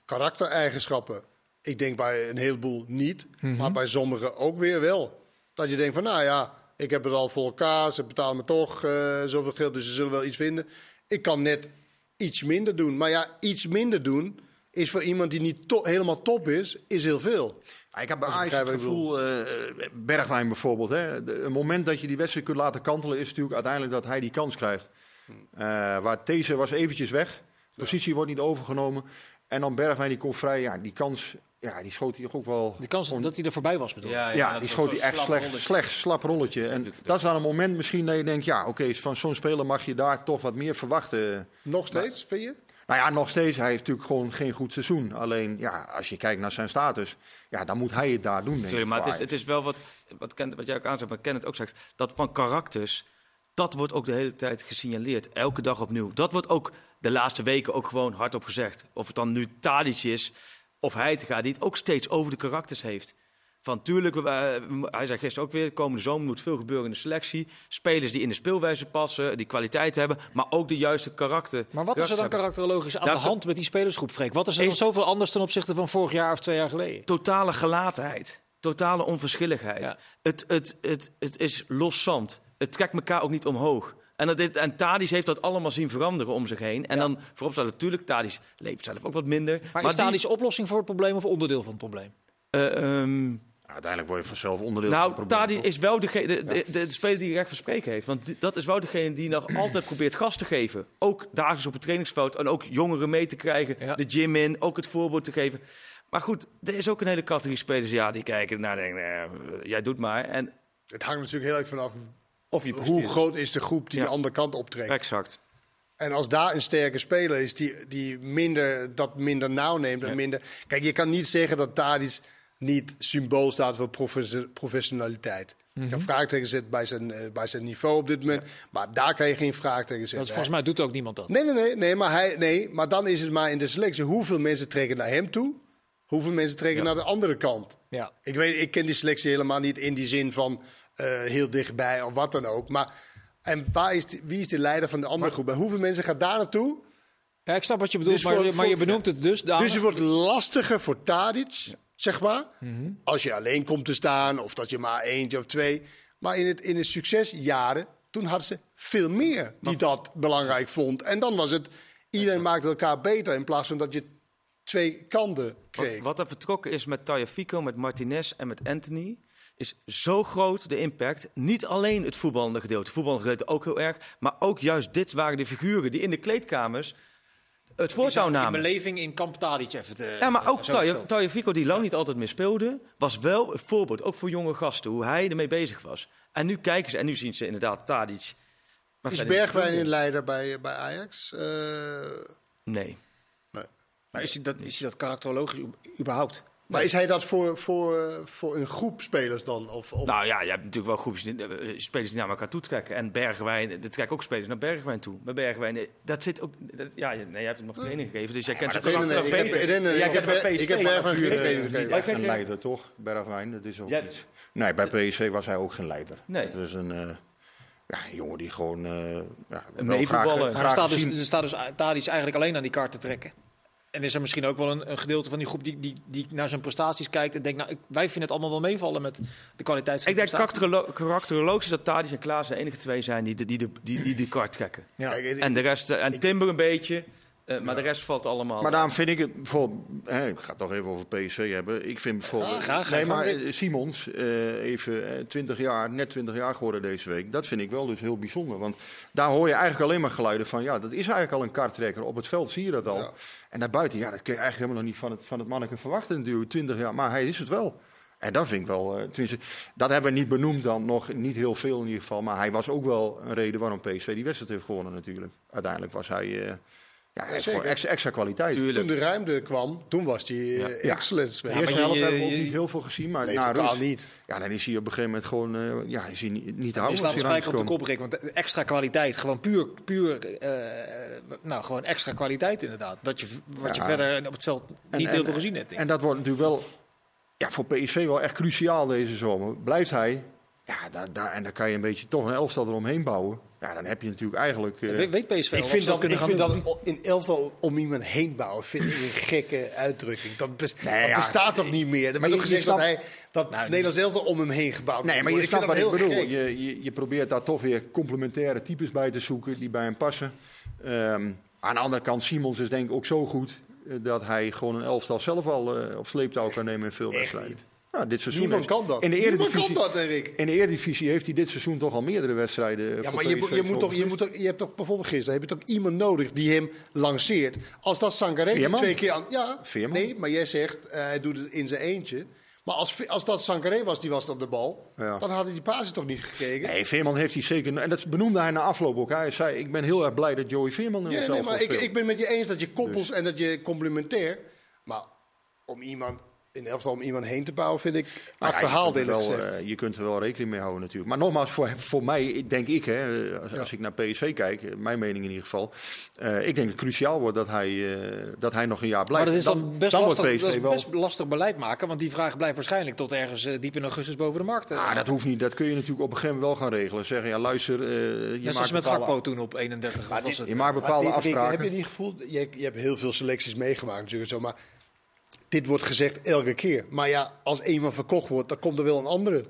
karaktereigenschappen. Ik denk bij een heleboel niet, Mhm. maar bij sommigen ook weer wel. Dat je denkt van, nou ja, ik heb het al voor elkaar, ze betalen me toch eh, zoveel geld, dus ze zullen wel iets vinden. Ik kan net iets minder doen. Maar ja, iets minder doen is voor iemand die niet to- helemaal top is, is heel veel. Ik heb bij Ajax het gevoel, eh, Bergwijn bijvoorbeeld. Hè, de- een moment dat je die wedstrijd kunt laten kantelen is natuurlijk uiteindelijk dat hij die kans krijgt. Eh, waar These was eventjes weg. Positie wordt niet overgenomen. En dan Bergwijn die komt vrij. Ja, die kans, ja, die schoot hij ook wel... Die kans dat hij er voorbij was, bedoel ik. Ja, die schoot hij echt slecht, slecht, slap rolletje. En dat is dan een moment misschien dat je denkt, ja, oké, van zo'n speler mag je daar toch wat meer verwachten. Nog steeds, vind je? Nou ja, nog steeds, hij heeft natuurlijk gewoon geen goed seizoen. Alleen, ja, als je kijkt naar zijn status, ja, dan moet hij het daar doen, denk ik, maar het is, het is wel wat, wat, Ken, wat jij ook aanzegt, maar Kenneth ook zegt, dat van karakters, dat wordt ook de hele tijd gesignaleerd. Elke dag opnieuw. Dat wordt ook de laatste weken ook gewoon hardop gezegd. Of het dan nu Tadic is of Heitinga, die het ook steeds over de karakters heeft. Van tuurlijk, eh, hij zei gisteren ook weer, komende zomer moet veel gebeuren in de selectie. Spelers die in de speelwijze passen, die kwaliteit hebben, maar ook de juiste karakter. Maar wat is er dan hebben. karakterologisch aan de hand met die spelersgroep, Freek? Wat is er dan zoveel anders ten opzichte van vorig jaar of twee jaar geleden? totale gelatenheid. Totale onverschilligheid. Ja. Het, het, het, het is los zand. Het trekt elkaar ook niet omhoog. En, dat dit, en Tadis heeft dat allemaal zien veranderen om zich heen. En dan voorop staat natuurlijk, Tadis leeft zelf ook wat minder. Maar, is die- Tadic oplossing voor het probleem of onderdeel van het probleem? eh, ehm, uiteindelijk word je vanzelf onderdeel van nou, het probleem. Tadi toch? is wel degene, de, de, de, de speler die recht van spreken heeft. Want dat is wel degene die nog altijd probeert gas te geven. Ook dagelijks op het trainingsveld. En ook jongeren mee te krijgen. Ja. De gym in, ook het voorbeeld te geven. Maar goed, er is ook een hele categorie spelers ja, die kijken naar denken, nou ja, jij doet maar. En Het hangt natuurlijk heel erg vanaf of je hoe groot is de groep die Ja. de andere kant optrekt. Exact. En als daar een sterke speler is die, die minder, dat minder nauw neemt. En Ja. minder, kijk, je kan niet zeggen dat Tadic niet symbool staat voor profes- professionaliteit. Je kan vraagtekens zetten bij zijn, eh, bij zijn niveau op dit moment. Maar daar kan je geen vraagtekens Dat, zetten. volgens mij doet ook niemand dat. Nee, nee, nee, nee, maar hij, nee, maar dan is het maar in de selectie. Hoeveel mensen trekken naar hem toe? Hoeveel mensen trekken naar de andere kant? Ja. Ik, weet, ik ken die selectie helemaal niet in die zin van heel dichtbij of wat dan ook. Maar en waar is wie is de leider van de andere groep? En hoeveel mensen gaan daar naartoe? Ja, ik snap wat je bedoelt, Dus maar, voor- maar voor- je benoemt het dus. Dus het wordt lastiger voor Tadic, zeg maar. Als je alleen komt te staan of dat je maar eentje of twee. Maar in het, in de succesjaren, toen hadden ze veel meer die dat belangrijk vond. En dan was het, iedereen maakte elkaar beter in plaats van dat je twee kanten kreeg. wat er vertrokken is met Tagliafico, met Martinez en met Anthony, is zo groot de impact. Niet alleen het voetballende gedeelte, het voetballende gedeelte ook heel erg, maar ook juist dit waren de figuren die in de kleedkamers het voortouw In namen. beleving in Kamp Tadic even te... Ja, maar ook. Tagliafico, die lang niet altijd meer speelde, was wel een voorbeeld, ook voor jonge gasten, hoe hij ermee bezig was. En nu kijken ze, en nu zien ze inderdaad Tadic. maar Is Bergwijn een leider bij, bij Ajax? Eh, Nee. nee. Maar is hij dat, is hij dat karakterologisch überhaupt? Maar is hij dat voor, voor, voor een groep spelers dan? Of, of... Nou ja, je hebt natuurlijk wel groepjes, die- eh, spelers die naar elkaar toe trekken. En Bergwijn, er trekken ook spelers naar Bergwijn toe. Maar Bergwijn, eh, dat zit ook... Dat, ja, je- nee, jij hebt hem nog training gegeven, dus jij kent wel ik heb- beter. ik heb- Bergwijn geen training eh, gegeven. jij Echt kent een hem. leider, toch? Bergwijn, dat is ook Ja. niet. Nee, bij PSV was hij ook geen leider. Nee. Het was een, eh, ja, een jongen die gewoon... eh ja, wel meevoetballen. graag- Maar er staat, dus, er staat dus Tadic eigenlijk alleen aan die kaart te trekken. En is er misschien ook wel een, een gedeelte van die groep die, die, die naar zijn prestaties kijkt en denkt, nou, ik, wij vinden het allemaal wel meevallen met de kwaliteit van Ik denk karakterolo- karakterologisch dat Tadic en Klaas de enige twee zijn die de, die de, die, die, die kart trekken. Ja. En de rest, eh, en Timber een beetje, eh, maar de rest valt allemaal... Maar daarom vind ik het bijvoorbeeld, hè, ik ga het toch even over PSV hebben. Ik vind bijvoorbeeld, Ja, graag, nee, maar eh, Simons, eh, even eh, 20 jaar, net 20 jaar geworden deze week. Dat vind ik wel dus heel bijzonder. Want daar hoor je eigenlijk alleen maar geluiden van, ja, dat is eigenlijk al een karttrekker. Op het veld zie je dat al. Ja. En daarbuiten, ja, dat kun je eigenlijk helemaal nog niet van het, van het manneke verwachten natuurlijk. 20 jaar, maar hij is het wel. En dat vind ik wel, eh, tenminste, dat hebben we niet benoemd dan, nog niet heel veel in ieder geval. Maar hij was ook wel een reden waarom PSV die wedstrijd heeft gewonnen natuurlijk. Uiteindelijk was hij, eh, ja, zeker. extra, extra kwaliteit. Toen de ruimte kwam, toen was hij eh, Ja. excellent. De Ja, eerste helft hebben we ook niet heel veel gezien, maar Nee, na totaal rust, niet. Ja, dan is hij op een gegeven moment gewoon, eh, ja, is hij niet, niet te houden. als de hij spijker op de kop, Rick. Want extra kwaliteit, gewoon puur, puur eh, nou, gewoon extra kwaliteit inderdaad. Dat je, wat je verder op het veld niet en- heel veel gezien hebt. En dat wordt natuurlijk wel ja, voor PSV wel echt cruciaal deze zomer. Blijft hij, ja, daar, daar, en dan kan je een beetje toch een elftal eromheen bouwen. Ja, dan heb je natuurlijk eigenlijk... eh, weet, weet PSV Ik vind dat, kunnen ik vind dat in elftal om iemand heen bouwen vind ik een gekke uitdrukking. Dat, bes- Nee, dat ja, bestaat toch niet meer? Er maar je- gezegd dat, hij, dat Nederlands elftal om hem heen gebouwd Nee, maar je snapt wat ik bedoel. Je, je, je probeert daar toch weer complementaire types bij te zoeken die bij hem passen. Ehm, aan de andere kant, Simons is denk ik ook zo goed eh, dat hij gewoon een elftal zelf al eh, op sleeptouw kan nemen in veel wedstrijden. Ja, dit seizoen Niemand heeft- kan dat. In de Eredivisie, kan dat, Erik. in de Eredivisie heeft hij dit seizoen toch al meerdere wedstrijden eh, Ja, voor maar je, je, moet toch, je, moet toch, je hebt toch bijvoorbeeld gisteren heb je toch iemand nodig die hem lanceert. Als dat Sangaré twee keer aan... Ja, Veerman. nee, maar jij zegt eh, hij doet het in zijn eentje. Maar als, als dat Sangaré was, die was op de bal, Ja. dan had hij die pasen toch niet gekregen. Nee, Veerman heeft hij zeker. En dat benoemde hij na afloop ook. Hij zei: Ik ben heel erg blij dat Joey Veerman Ja, nee, maar ik, ik ben met je eens dat je koppels Dus- en dat je complementair. Maar om iemand, in elftal om iemand heen te bouwen, vind ik Nou ja, achterhaald je, er eh, je kunt er wel rekening mee houden natuurlijk. Maar nogmaals, voor, voor mij denk ik, hè, als, als ik naar PSV kijk, eh, mijn mening in ieder geval. eh, ik denk dat het cruciaal wordt dat hij, eh, dat hij nog een jaar Maar blijft. dat is dan, best, wordt lastig, PSV dat is wel... best lastig beleid maken. Want die vraag blijft waarschijnlijk tot ergens diep in augustus boven de markt. Ah, dat hoeft niet. Dat kun je natuurlijk op een gegeven moment wel gaan regelen. Zeggen, ja luister, eh, je Net maakt met bepaalde- Gakpo toen op 31. wat was het? Je maakt Maar bepaalde dit- afspraken. Heb je niet gevoeld? Je, je hebt heel veel selecties meegemaakt natuurlijk. Zo, maar dit wordt gezegd elke keer. Maar ja, als iemand verkocht wordt, dan komt er wel een andere.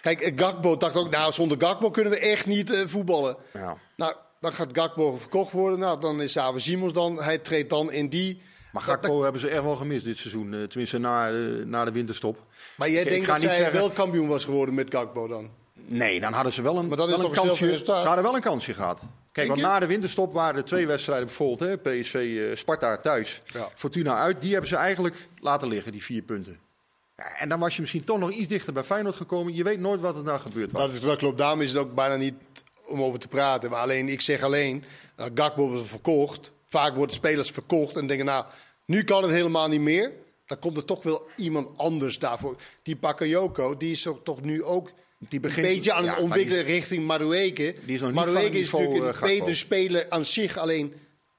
Kijk, eh, Gakpo dacht ook, nou, zonder Gakpo kunnen we echt niet eh, voetballen. Ja. dan gaat Gakpo verkocht worden. Nou, dan is Xavi Simons dan. Hij treedt dan in die... Maar Gakpo hebben ze echt wel gemist dit seizoen. eh, tenminste, na, de- na de winterstop. Maar jij Ik denkt dat zij zeggen- wel kampioen was geworden met Gakpo dan? Nee, dan hadden ze wel een, Maar dan is wel toch een een kansje. Ze hadden wel een kansje gehad. Kijk, want na de winterstop waren er twee wedstrijden bijvoorbeeld. Hè, PSV eh, Sparta thuis, Ja. Fortuna uit. Die hebben ze eigenlijk laten liggen, die vier punten. Ja, en dan was je misschien toch nog iets dichter bij Feyenoord gekomen. Je weet nooit wat er nou gebeurd was. Dat, is- dat klopt. Daarom is het ook bijna niet om over te praten. Maar alleen, ik zeg alleen, dat Gakpo wordt verkocht. Vaak worden spelers verkocht en denken, nou, nu kan het helemaal niet meer. Dan komt er toch wel iemand anders daarvoor. Die Bakayoko, die is toch nu ook Die begint- een beetje aan het ontwikkelen richting Marueke. Die is nog niet is natuurlijk eh, een betere speler aan zich. Alleen,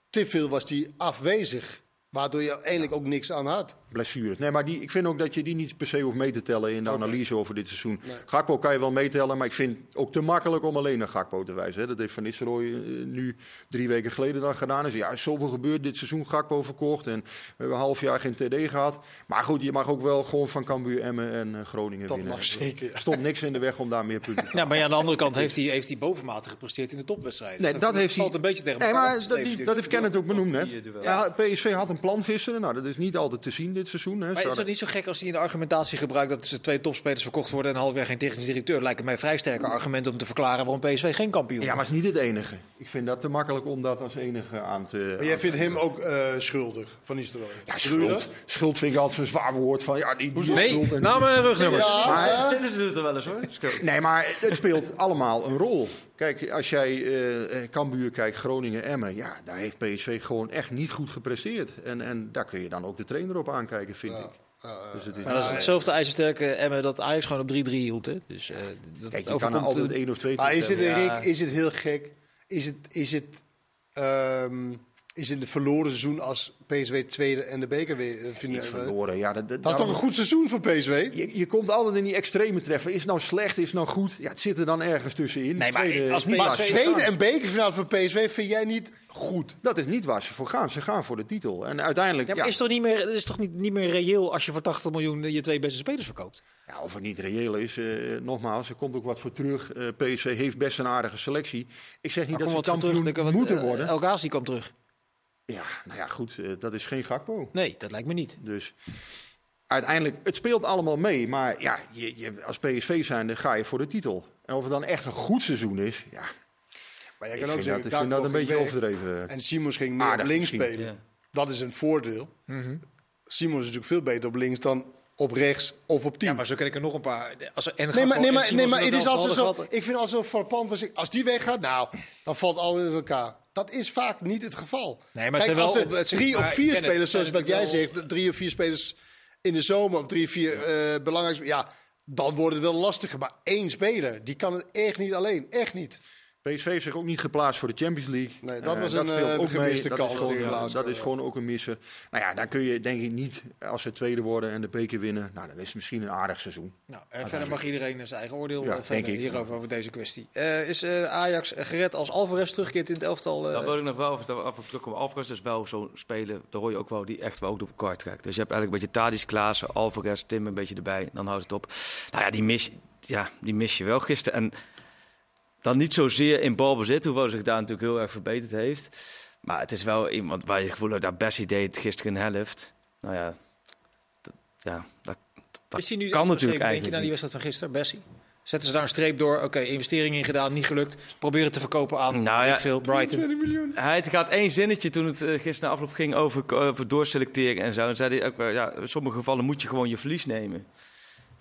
te veel was die afwezig. Waardoor je eigenlijk ook niks aan had. Blessures. Nee, maar die, ik vind ook dat je die niet per se hoeft mee te tellen in de analyse over dit seizoen. Gakpo kan je wel meetellen, maar ik vind het ook te makkelijk om alleen naar Gakpo te wijzen. Hè. Dat heeft Van Nistelrooy eh, nu drie weken geleden dan gedaan. Hij zei, ja, is zoveel gebeurd dit seizoen, Gakpo verkocht. En we hebben een half jaar geen TD gehad. Maar goed, je mag ook wel gewoon van Cambuur, Emmen en eh, Groningen Dat winnen. mag zeker. Er stond niks in de weg om daar meer punten te Ja, maar ja, aan de andere kant heeft hij, heeft hij bovenmatig gepresteerd in de topwedstrijden. Nee, Dus dat heeft hij. valt een beetje tegen Nee, maar dat, dat heeft Kenneth ook benoemd net. Ja, PSV had een plan gisteren. Nou, dat is niet altijd te zien dit seizoen. Hè. Maar is het niet zo gek als hij in de argumentatie gebruikt dat ze twee topspelers verkocht worden en een half jaar geen technisch directeur? Lijkt het mij vrij sterke argument om te verklaren waarom PSV geen kampioen Ja, maar het is niet het enige. Ik vind dat te makkelijk om dat als enige aan te. Maar jij vindt hem ook eh, schuldig, Van Nistelrooy. Ja, schuld. Schuld vind ik altijd zo'n zwaar woord van. Ja, die, die is Nee, namen en rugnummers. Ja, Maar? Sillis doet het wel eens hoor. Schuld. Nee, maar het speelt allemaal een rol. Kijk, als jij eh, eh, Cambuur kijkt, Groningen, Emmen, ja, daar heeft PSV gewoon echt niet goed gepresteerd. En, en daar kun je dan ook de trainer op aankijken, vind ik. Dus het is Maar dat is hetzelfde ijzersterke Emmen dat Ajax gewoon op 3-3 hield. Hè? Dus, eh, dat Kijk, je kan overkomt, er altijd eh, één of twee Maar is het. Rick, is het heel gek? Is het, is het, ehm, is het een verloren seizoen als PSV tweede en de beker weer eh, finale? Iets verloren. Ja, dat, Dat is toch een goed seizoen voor PSV? Je, je komt altijd in die extreme treffen. Is het nou slecht, is het nou goed? Ja, het zit er dan ergens tussenin. Nee, maar als niet PSV Maar tweede en bekerfinale voor PSV vind jij niet goed? Dat is niet waar ze voor gaan. Ze gaan voor de titel. En uiteindelijk, Ja, ja, maar is, toch niet meer, het is toch niet, niet meer reëel als je voor 80 miljoen je twee beste spelers verkoopt? Ja, of het niet reëel is, eh, nogmaals, er komt ook wat voor terug. Eh PSV heeft best een aardige selectie. Ik zeg niet Maar dat ze kampioen terug. Moeten worden. El Ghazi kwam terug. Ja, nou ja, goed, eh, dat is geen Gakpo. Nee, dat lijkt me niet. Dus uiteindelijk, het speelt allemaal mee. Maar ja, je, je, als PSV zijnde ga je voor de titel. En of het dan echt een goed seizoen is, ja, Maar jij ik kan ook vind, zeggen, dat, ik vind dat een beetje weg overdreven. En Simons ging meer op links misschien, spelen. ja. Dat is een voordeel. Mhm. Simons is natuurlijk veel beter op links dan op rechts of op 10. Ja, maar zo ken ik er nog een paar. Als er, en Nee, maar, nee, maar, nee, maar het is als zo, ik vind als zo frappant was. Als die weggaat, nou, dan valt alles in elkaar. Dat is vaak niet het geval. Nee, maar Kijk, ze wel als er op- het- drie of vier spelers, zoals wat jij zegt, drie of vier spelers in de zomer of drie of vier eh belangrijke, ja, dan wordt het wel lastiger. Maar één speler, die kan het echt niet alleen, echt niet. PSV heeft zich ook niet geplaatst voor de Champions League. Nee, dat Eh, was een, speelt eh, ook gemiste mee. kans Dat is, gewoon, dat is gewoon ook een misser. Nou ja, dan kun je denk ik niet, als ze tweede worden en de beker winnen, nou, dan is het misschien een aardig seizoen. Nou, en verder mag iedereen zijn eigen oordeel Ja, eh, denk ik. hierover over deze kwestie. Eh, is eh, Ajax gered als Alvarez terugkeert in het elftal? eh, Dan wil ik nog wel even af en toe Alvarez is wel zo'n speler, daar hoor je ook wel, die echt wel ook door elkaar trekt. Dus je hebt eigenlijk een beetje Tadis, Klaassen, Alvarez, Tim een beetje erbij, dan houdt het op. Nou ja, die mis, ja, die mis je wel gisteren. En dan niet zozeer in balbezit, hoewel zich daar natuurlijk heel erg verbeterd heeft. Maar het is wel iemand waar je het gevoel hebt, dat Bessie deed gisteren een helft. Nou ja, dat, ja, dat, dat is hij nu kan natuurlijk Denk je naar eigenlijk die wedstrijd van gisteren, Bessie? Zetten ze daar een streep door? Oké, investering in gedaan, niet gelukt. Proberen te verkopen aan Nou ja, veel, Brighton. Hij had één zinnetje toen het eh, gisteren na afloop ging over, over doorselecteren en zo. En zei hij ook wel, ja, in sommige gevallen moet je gewoon je verlies nemen.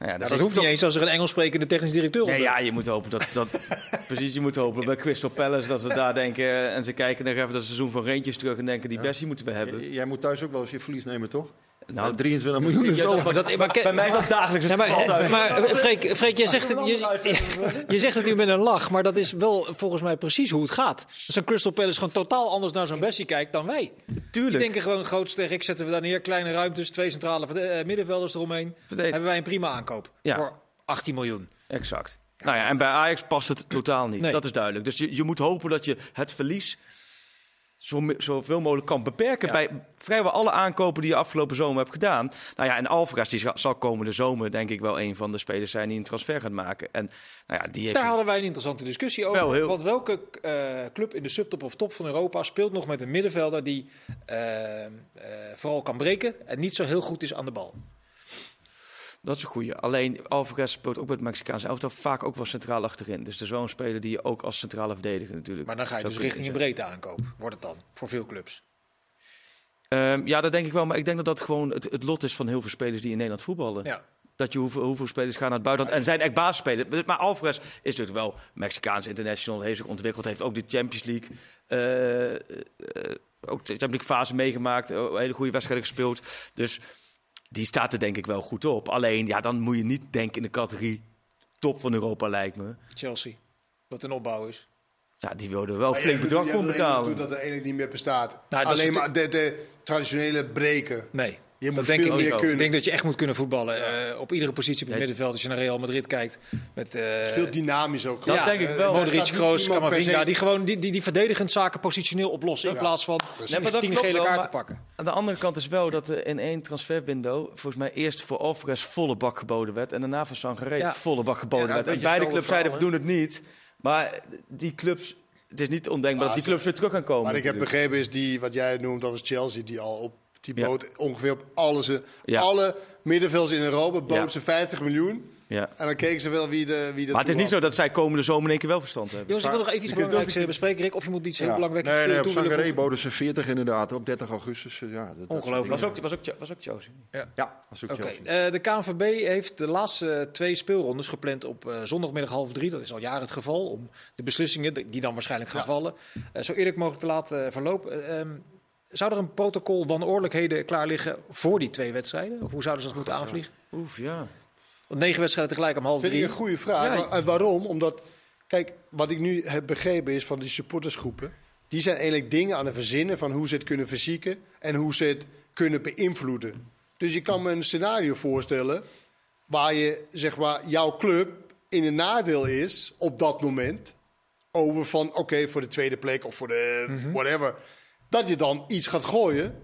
Nou ja, Ja, daar dat hoeft niet eens als er een Engels sprekende technisch directeur op Nee, is. ja, je moet hopen dat, dat precies, je moet hopen bij Crystal Palace dat ze daar denken en ze kijken nog even dat seizoen van Reentjes terug en denken die Bessie moeten we hebben. J- Jij moet thuis ook wel eens je verlies nemen, toch? Nou, Nou, 23 miljoen is wel... dat, dat, maar, bij mij is dat dagelijks Ja, een maar, maar Freek, Freek, jij zegt het, je, je zegt het nu met een lach, maar dat is wel volgens mij precies hoe het gaat. Een Crystal Palace gewoon totaal anders naar zo'n Bessie kijkt dan wij. Die Tuurlijk. denken gewoon grootste ik zetten we daar neer, kleine ruimtes, twee centrale eh, middenvelders eromheen. Hebben wij een prima aankoop Ja. voor 18 miljoen. Exact. Nou ja, en bij Ajax past het totaal niet. Nee. Dat is duidelijk. Dus je, je moet hopen dat je het verlies zo, zoveel mogelijk kan beperken Ja. bij vrijwel alle aankopen die je afgelopen zomer hebt gedaan. Nou ja, en Alvarez die zal- komende zomer denk ik wel een van de spelers zijn die een transfer gaat maken. En nou ja, die heeft Daar hadden wij een interessante discussie over. Wel heel- Want welke eh, club in de subtop of top van Europa speelt nog met een middenvelder die eh, eh, vooral kan breken en niet zo heel goed is aan de bal? Dat is een goeie. Alleen Alvarez speelt ook met het Mexicaanse elftal vaak ook wel centraal achterin. Dus dat is wel een speler die je ook als centrale verdediger natuurlijk. Maar dan ga je dus richting een breedte aankoop. Wordt het dan voor veel clubs? Ehm, ja, dat denk ik wel. Maar ik denk dat dat gewoon het, het lot is van heel veel spelers die in Nederland voetballen. Ja. Dat je hoeveel, hoeveel spelers gaan naar het buitenland en zijn echt basisspelers. Maar Alvarez is natuurlijk wel Mexicaans international, heeft zich ontwikkeld, heeft ook de Champions League, eh, ook de Champions League fase meegemaakt, eh, hele goede wedstrijden gespeeld. Dus die staat er denk ik wel goed op. Alleen, ja, dan moet je niet denken in de categorie top van Europa, lijkt me. Chelsea, wat een opbouw is. Ja, die wilden wel Maar flink bedrag voor betalen. toe dat er eigenlijk niet meer bestaat. Nou, Alleen maar de, de traditionele breken. Nee, Je dat moet denk veel ik meer kunnen. Ik denk dat je echt moet kunnen voetballen. eh, op iedere positie op het Ja. middenveld. Als je naar Real Madrid kijkt. Met, eh, Het is veel dynamisch ook. Dat denk ik eh, wel. Modric, Kroos, Camavinga. Die gewoon die, die, die verdedigend zaken positioneel oplossen. In plaats van. Nee, maar dat tien gele kaarten pakken. Aan de andere kant is wel dat er in één transferwindow volgens mij eerst voor Alvarez volle bak geboden werd en daarna voor Sangaré Ja. volle bak geboden Ja, werd. En beide clubs zeiden we doen het niet, maar die clubs, het is niet ondenkbaar dat die clubs weer terug gaan komen. Maar ik heb begrepen is die, wat jij noemt, dat was Chelsea, die al op die Ja. boot ongeveer op alles, Ja. alle middenvelders in Europa bood Ja. ze 50 miljoen. Ja. En dan keken ze wel wie de wie de Maar het is niet zo dat zij komende zomer in één keer wel verstand hebben. Jongens, ik wil nog even iets belangrijks eh, bespreken, Rick. Of je moet iets heel Ja. belangrijks Nee, nee, op toe Sangaré voegen. boden ze 40 inderdaad op 30 augustus. eh, Ja, dat, dat Ongelooflijk. Was ook, was ook, was ook Chelsea. Ja, was ook Oké, Chelsea. eh, de KNVB heeft de laatste twee speelrondes gepland op eh, zondagmiddag half drie. Dat is al jaren het geval. Om de beslissingen, die dan waarschijnlijk gaan Ja. vallen, zo eerlijk mogelijk te laten verlopen. Eh, ehm, zou er een protocol wanordelijkheden klaar liggen voor die twee wedstrijden? Of hoe zouden ze dat moeten aanvliegen? Oef, ja. Want negen wedstrijden tegelijk om half Vind ik drie. een goede vraag. Ja. Maar- En waarom? Omdat, kijk, wat ik nu heb begrepen is van die supportersgroepen. Die zijn eigenlijk dingen aan het verzinnen van hoe ze het kunnen verzieken en hoe ze het kunnen beïnvloeden. Dus je kan me een scenario voorstellen waar je, zeg maar, jouw club in een nadeel is op dat moment. Over van, oké, voor de tweede plek of voor de Mhm. whatever. Dat je dan iets gaat gooien.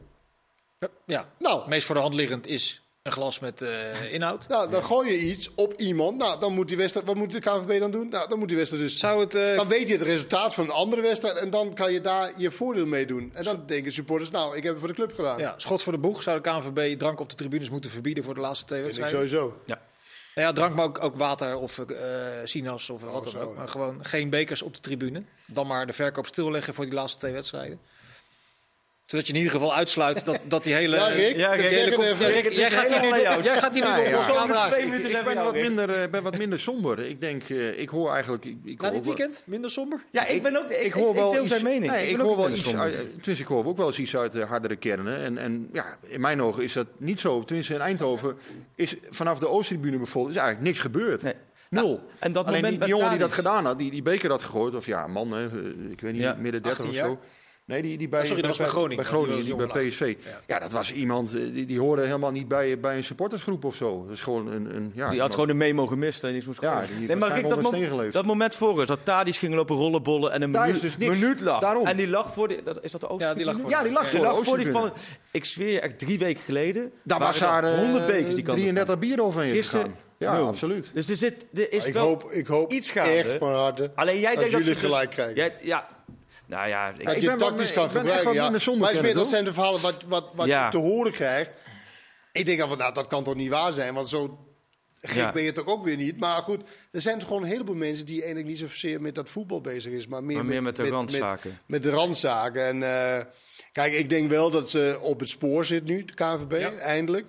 Ja, Nou, meest voor de hand liggend is een glas met eh, inhoud. nou, dan gooi je iets op iemand. Nou, dan moet die wedstrijd, wat moet de KNVB dan doen? Nou, dan moet die wedstrijd dus Zou het... eh, Dan weet je het resultaat van een andere wedstrijd en dan kan je daar je voordeel mee doen. En dan denken supporters, nou, ik heb het voor de club gedaan. ja, schot voor de boeg. Zou de KNVB drank op de tribunes moeten verbieden voor de laatste twee vind ik wedstrijden? sowieso. Nou ja, drank, maar ook, ook water of eh sinaas of wat dan zo, ook. ja. Maar gewoon geen bekers op de tribune. Dan maar de verkoop stilleggen voor die laatste twee wedstrijden. Zodat je in ieder geval uitsluit dat, dat die hele... Ja, Rick, Ja, Rick, hele jij, gaat hier nu, jou. jij gaat hier nu Ja, ja. twee minuten Ik ben wat, minder, eh, ben wat minder somber. Ik denk, eh, ik hoor eigenlijk... Ik, ik Na dit weekend? Minder somber? Ja, ik ben ook. Ik, hoor wel deel iets, zijn mening. Nee, ik, hoor wel iets. Uit, tenminste, ik hoor ook wel eens iets uit de hardere kernen. En, en ja, in mijn ogen is dat niet zo. Tenminste, in Eindhoven is vanaf de Oosttribune bijvoorbeeld is eigenlijk niks gebeurd. Nee. Nul. Nou, en dat Alleen moment die, die jongen die dat gedaan had, die, die beker had gegooid, of ja, man, hè, ik weet niet, Ja, midden 30 of 18 zo. Nee, die, die bij, Oh, sorry, dat was bij Groningen. Bij Groningen, Die die bij PSV. Ja. Ja. dat was iemand, eh, die, die hoorde helemaal niet bij, bij een supportersgroep of zo. Dat is gewoon een... een ja, Die had gewoon een memo gemist en niets moest Ja, die heeft nee, maar waarschijnlijk dat, dat moment voor ons, dat Tadis ging lopen rollenbollen en een minuut, dus niks. minuut lag. Daarom. En die lag voor die, dat, is dat de Ja, die lag voor Ja, die lag Ja, voor Die de lag voor die van, ik zweer je, echt drie weken geleden. Daar waren was er daar eh, 100 bekers die kant op 33 bier overheen Gisteren gegaan. Ja, absoluut. Dus er, zit, er is Ik wel hoop, ik hoop iets gaande. echt van harte Alleen jij dat denkt dat jullie ze dus- gelijk krijgen. Jij- ja, nou ja, ik, dat ik je ben tactisch kan ik ben echt gebruiken. Ja. Maar het is meer, dat zijn de verhalen wat, wat, wat Ja. je te horen krijgt. Ik denk dan van, nou, dat kan toch niet waar zijn? Want zo gek Ja. ben je toch ook weer niet. Maar goed, er zijn toch gewoon een heleboel mensen die eigenlijk niet zozeer met dat voetbal bezig is. Maar meer, maar meer met de randzaken. met de randzaken. En eh, kijk, ik denk wel dat ze op het spoor zit nu, de KNVB, Ja. eindelijk.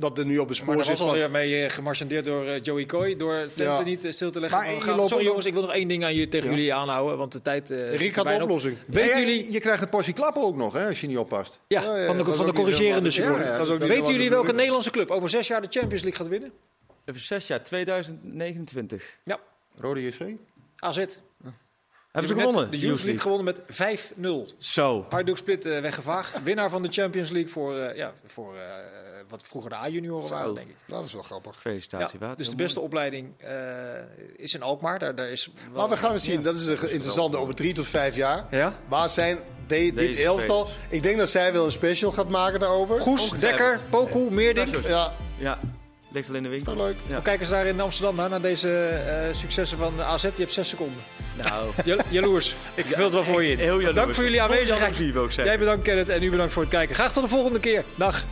Dat er nu op het Maar spoor daar zit was van... alweer mee eh, gemarchandeerd door eh, Joey Coy. Door Twente Ja. niet eh, stil te leggen. Maar gaan- Sorry jongens, ik wil nog één ding aan je, tegen Ja. jullie aanhouden. Want de tijd eh, Rick had de op. oplossing. Nee, jullie... Je krijgt het portie klappen ook nog, hè, als je niet oppast. Ja, Ja, ja, van de, van de corrigerende Weten helemaal jullie welke. Nederlandse club over zes jaar de Champions League gaat winnen? even zes jaar, 2029. Ja, Rode JC? AZ. Hebben ze gewonnen? De Youth League gewonnen met 5-0. Zo. Harddoek Split eh, weggevaagd. Winnaar van de Champions League voor, eh, ja, voor eh, wat vroeger de A-junioren waren, denk ik. Dat is wel grappig. Felicitatie, Ja, Water. dus de beste opleiding eh, is in Alkmaar. Daar, daar is wel- Maar we gaan het zien. Dat is een interessante over drie tot vijf jaar. Ja? Waar zijn de- dit elftal. Ik denk dat zij wel een special gaat maken daarover. Goes. Dekker, Poku, Meerdink. Ja, Ja, ligt al in de winkel. toch leuk. Ja. Hoe kijken ze daar in Amsterdam naar, naar deze eh, successen van de AZ? Je hebt zes seconden. Nou, Ja- Jaloers. Ik vul het wel voor je in. heel jaloers. Dank voor jullie aanwezigheid. Zeggen. Jij bedankt Kenneth en u bedankt voor het kijken. Graag tot de volgende keer. Dag.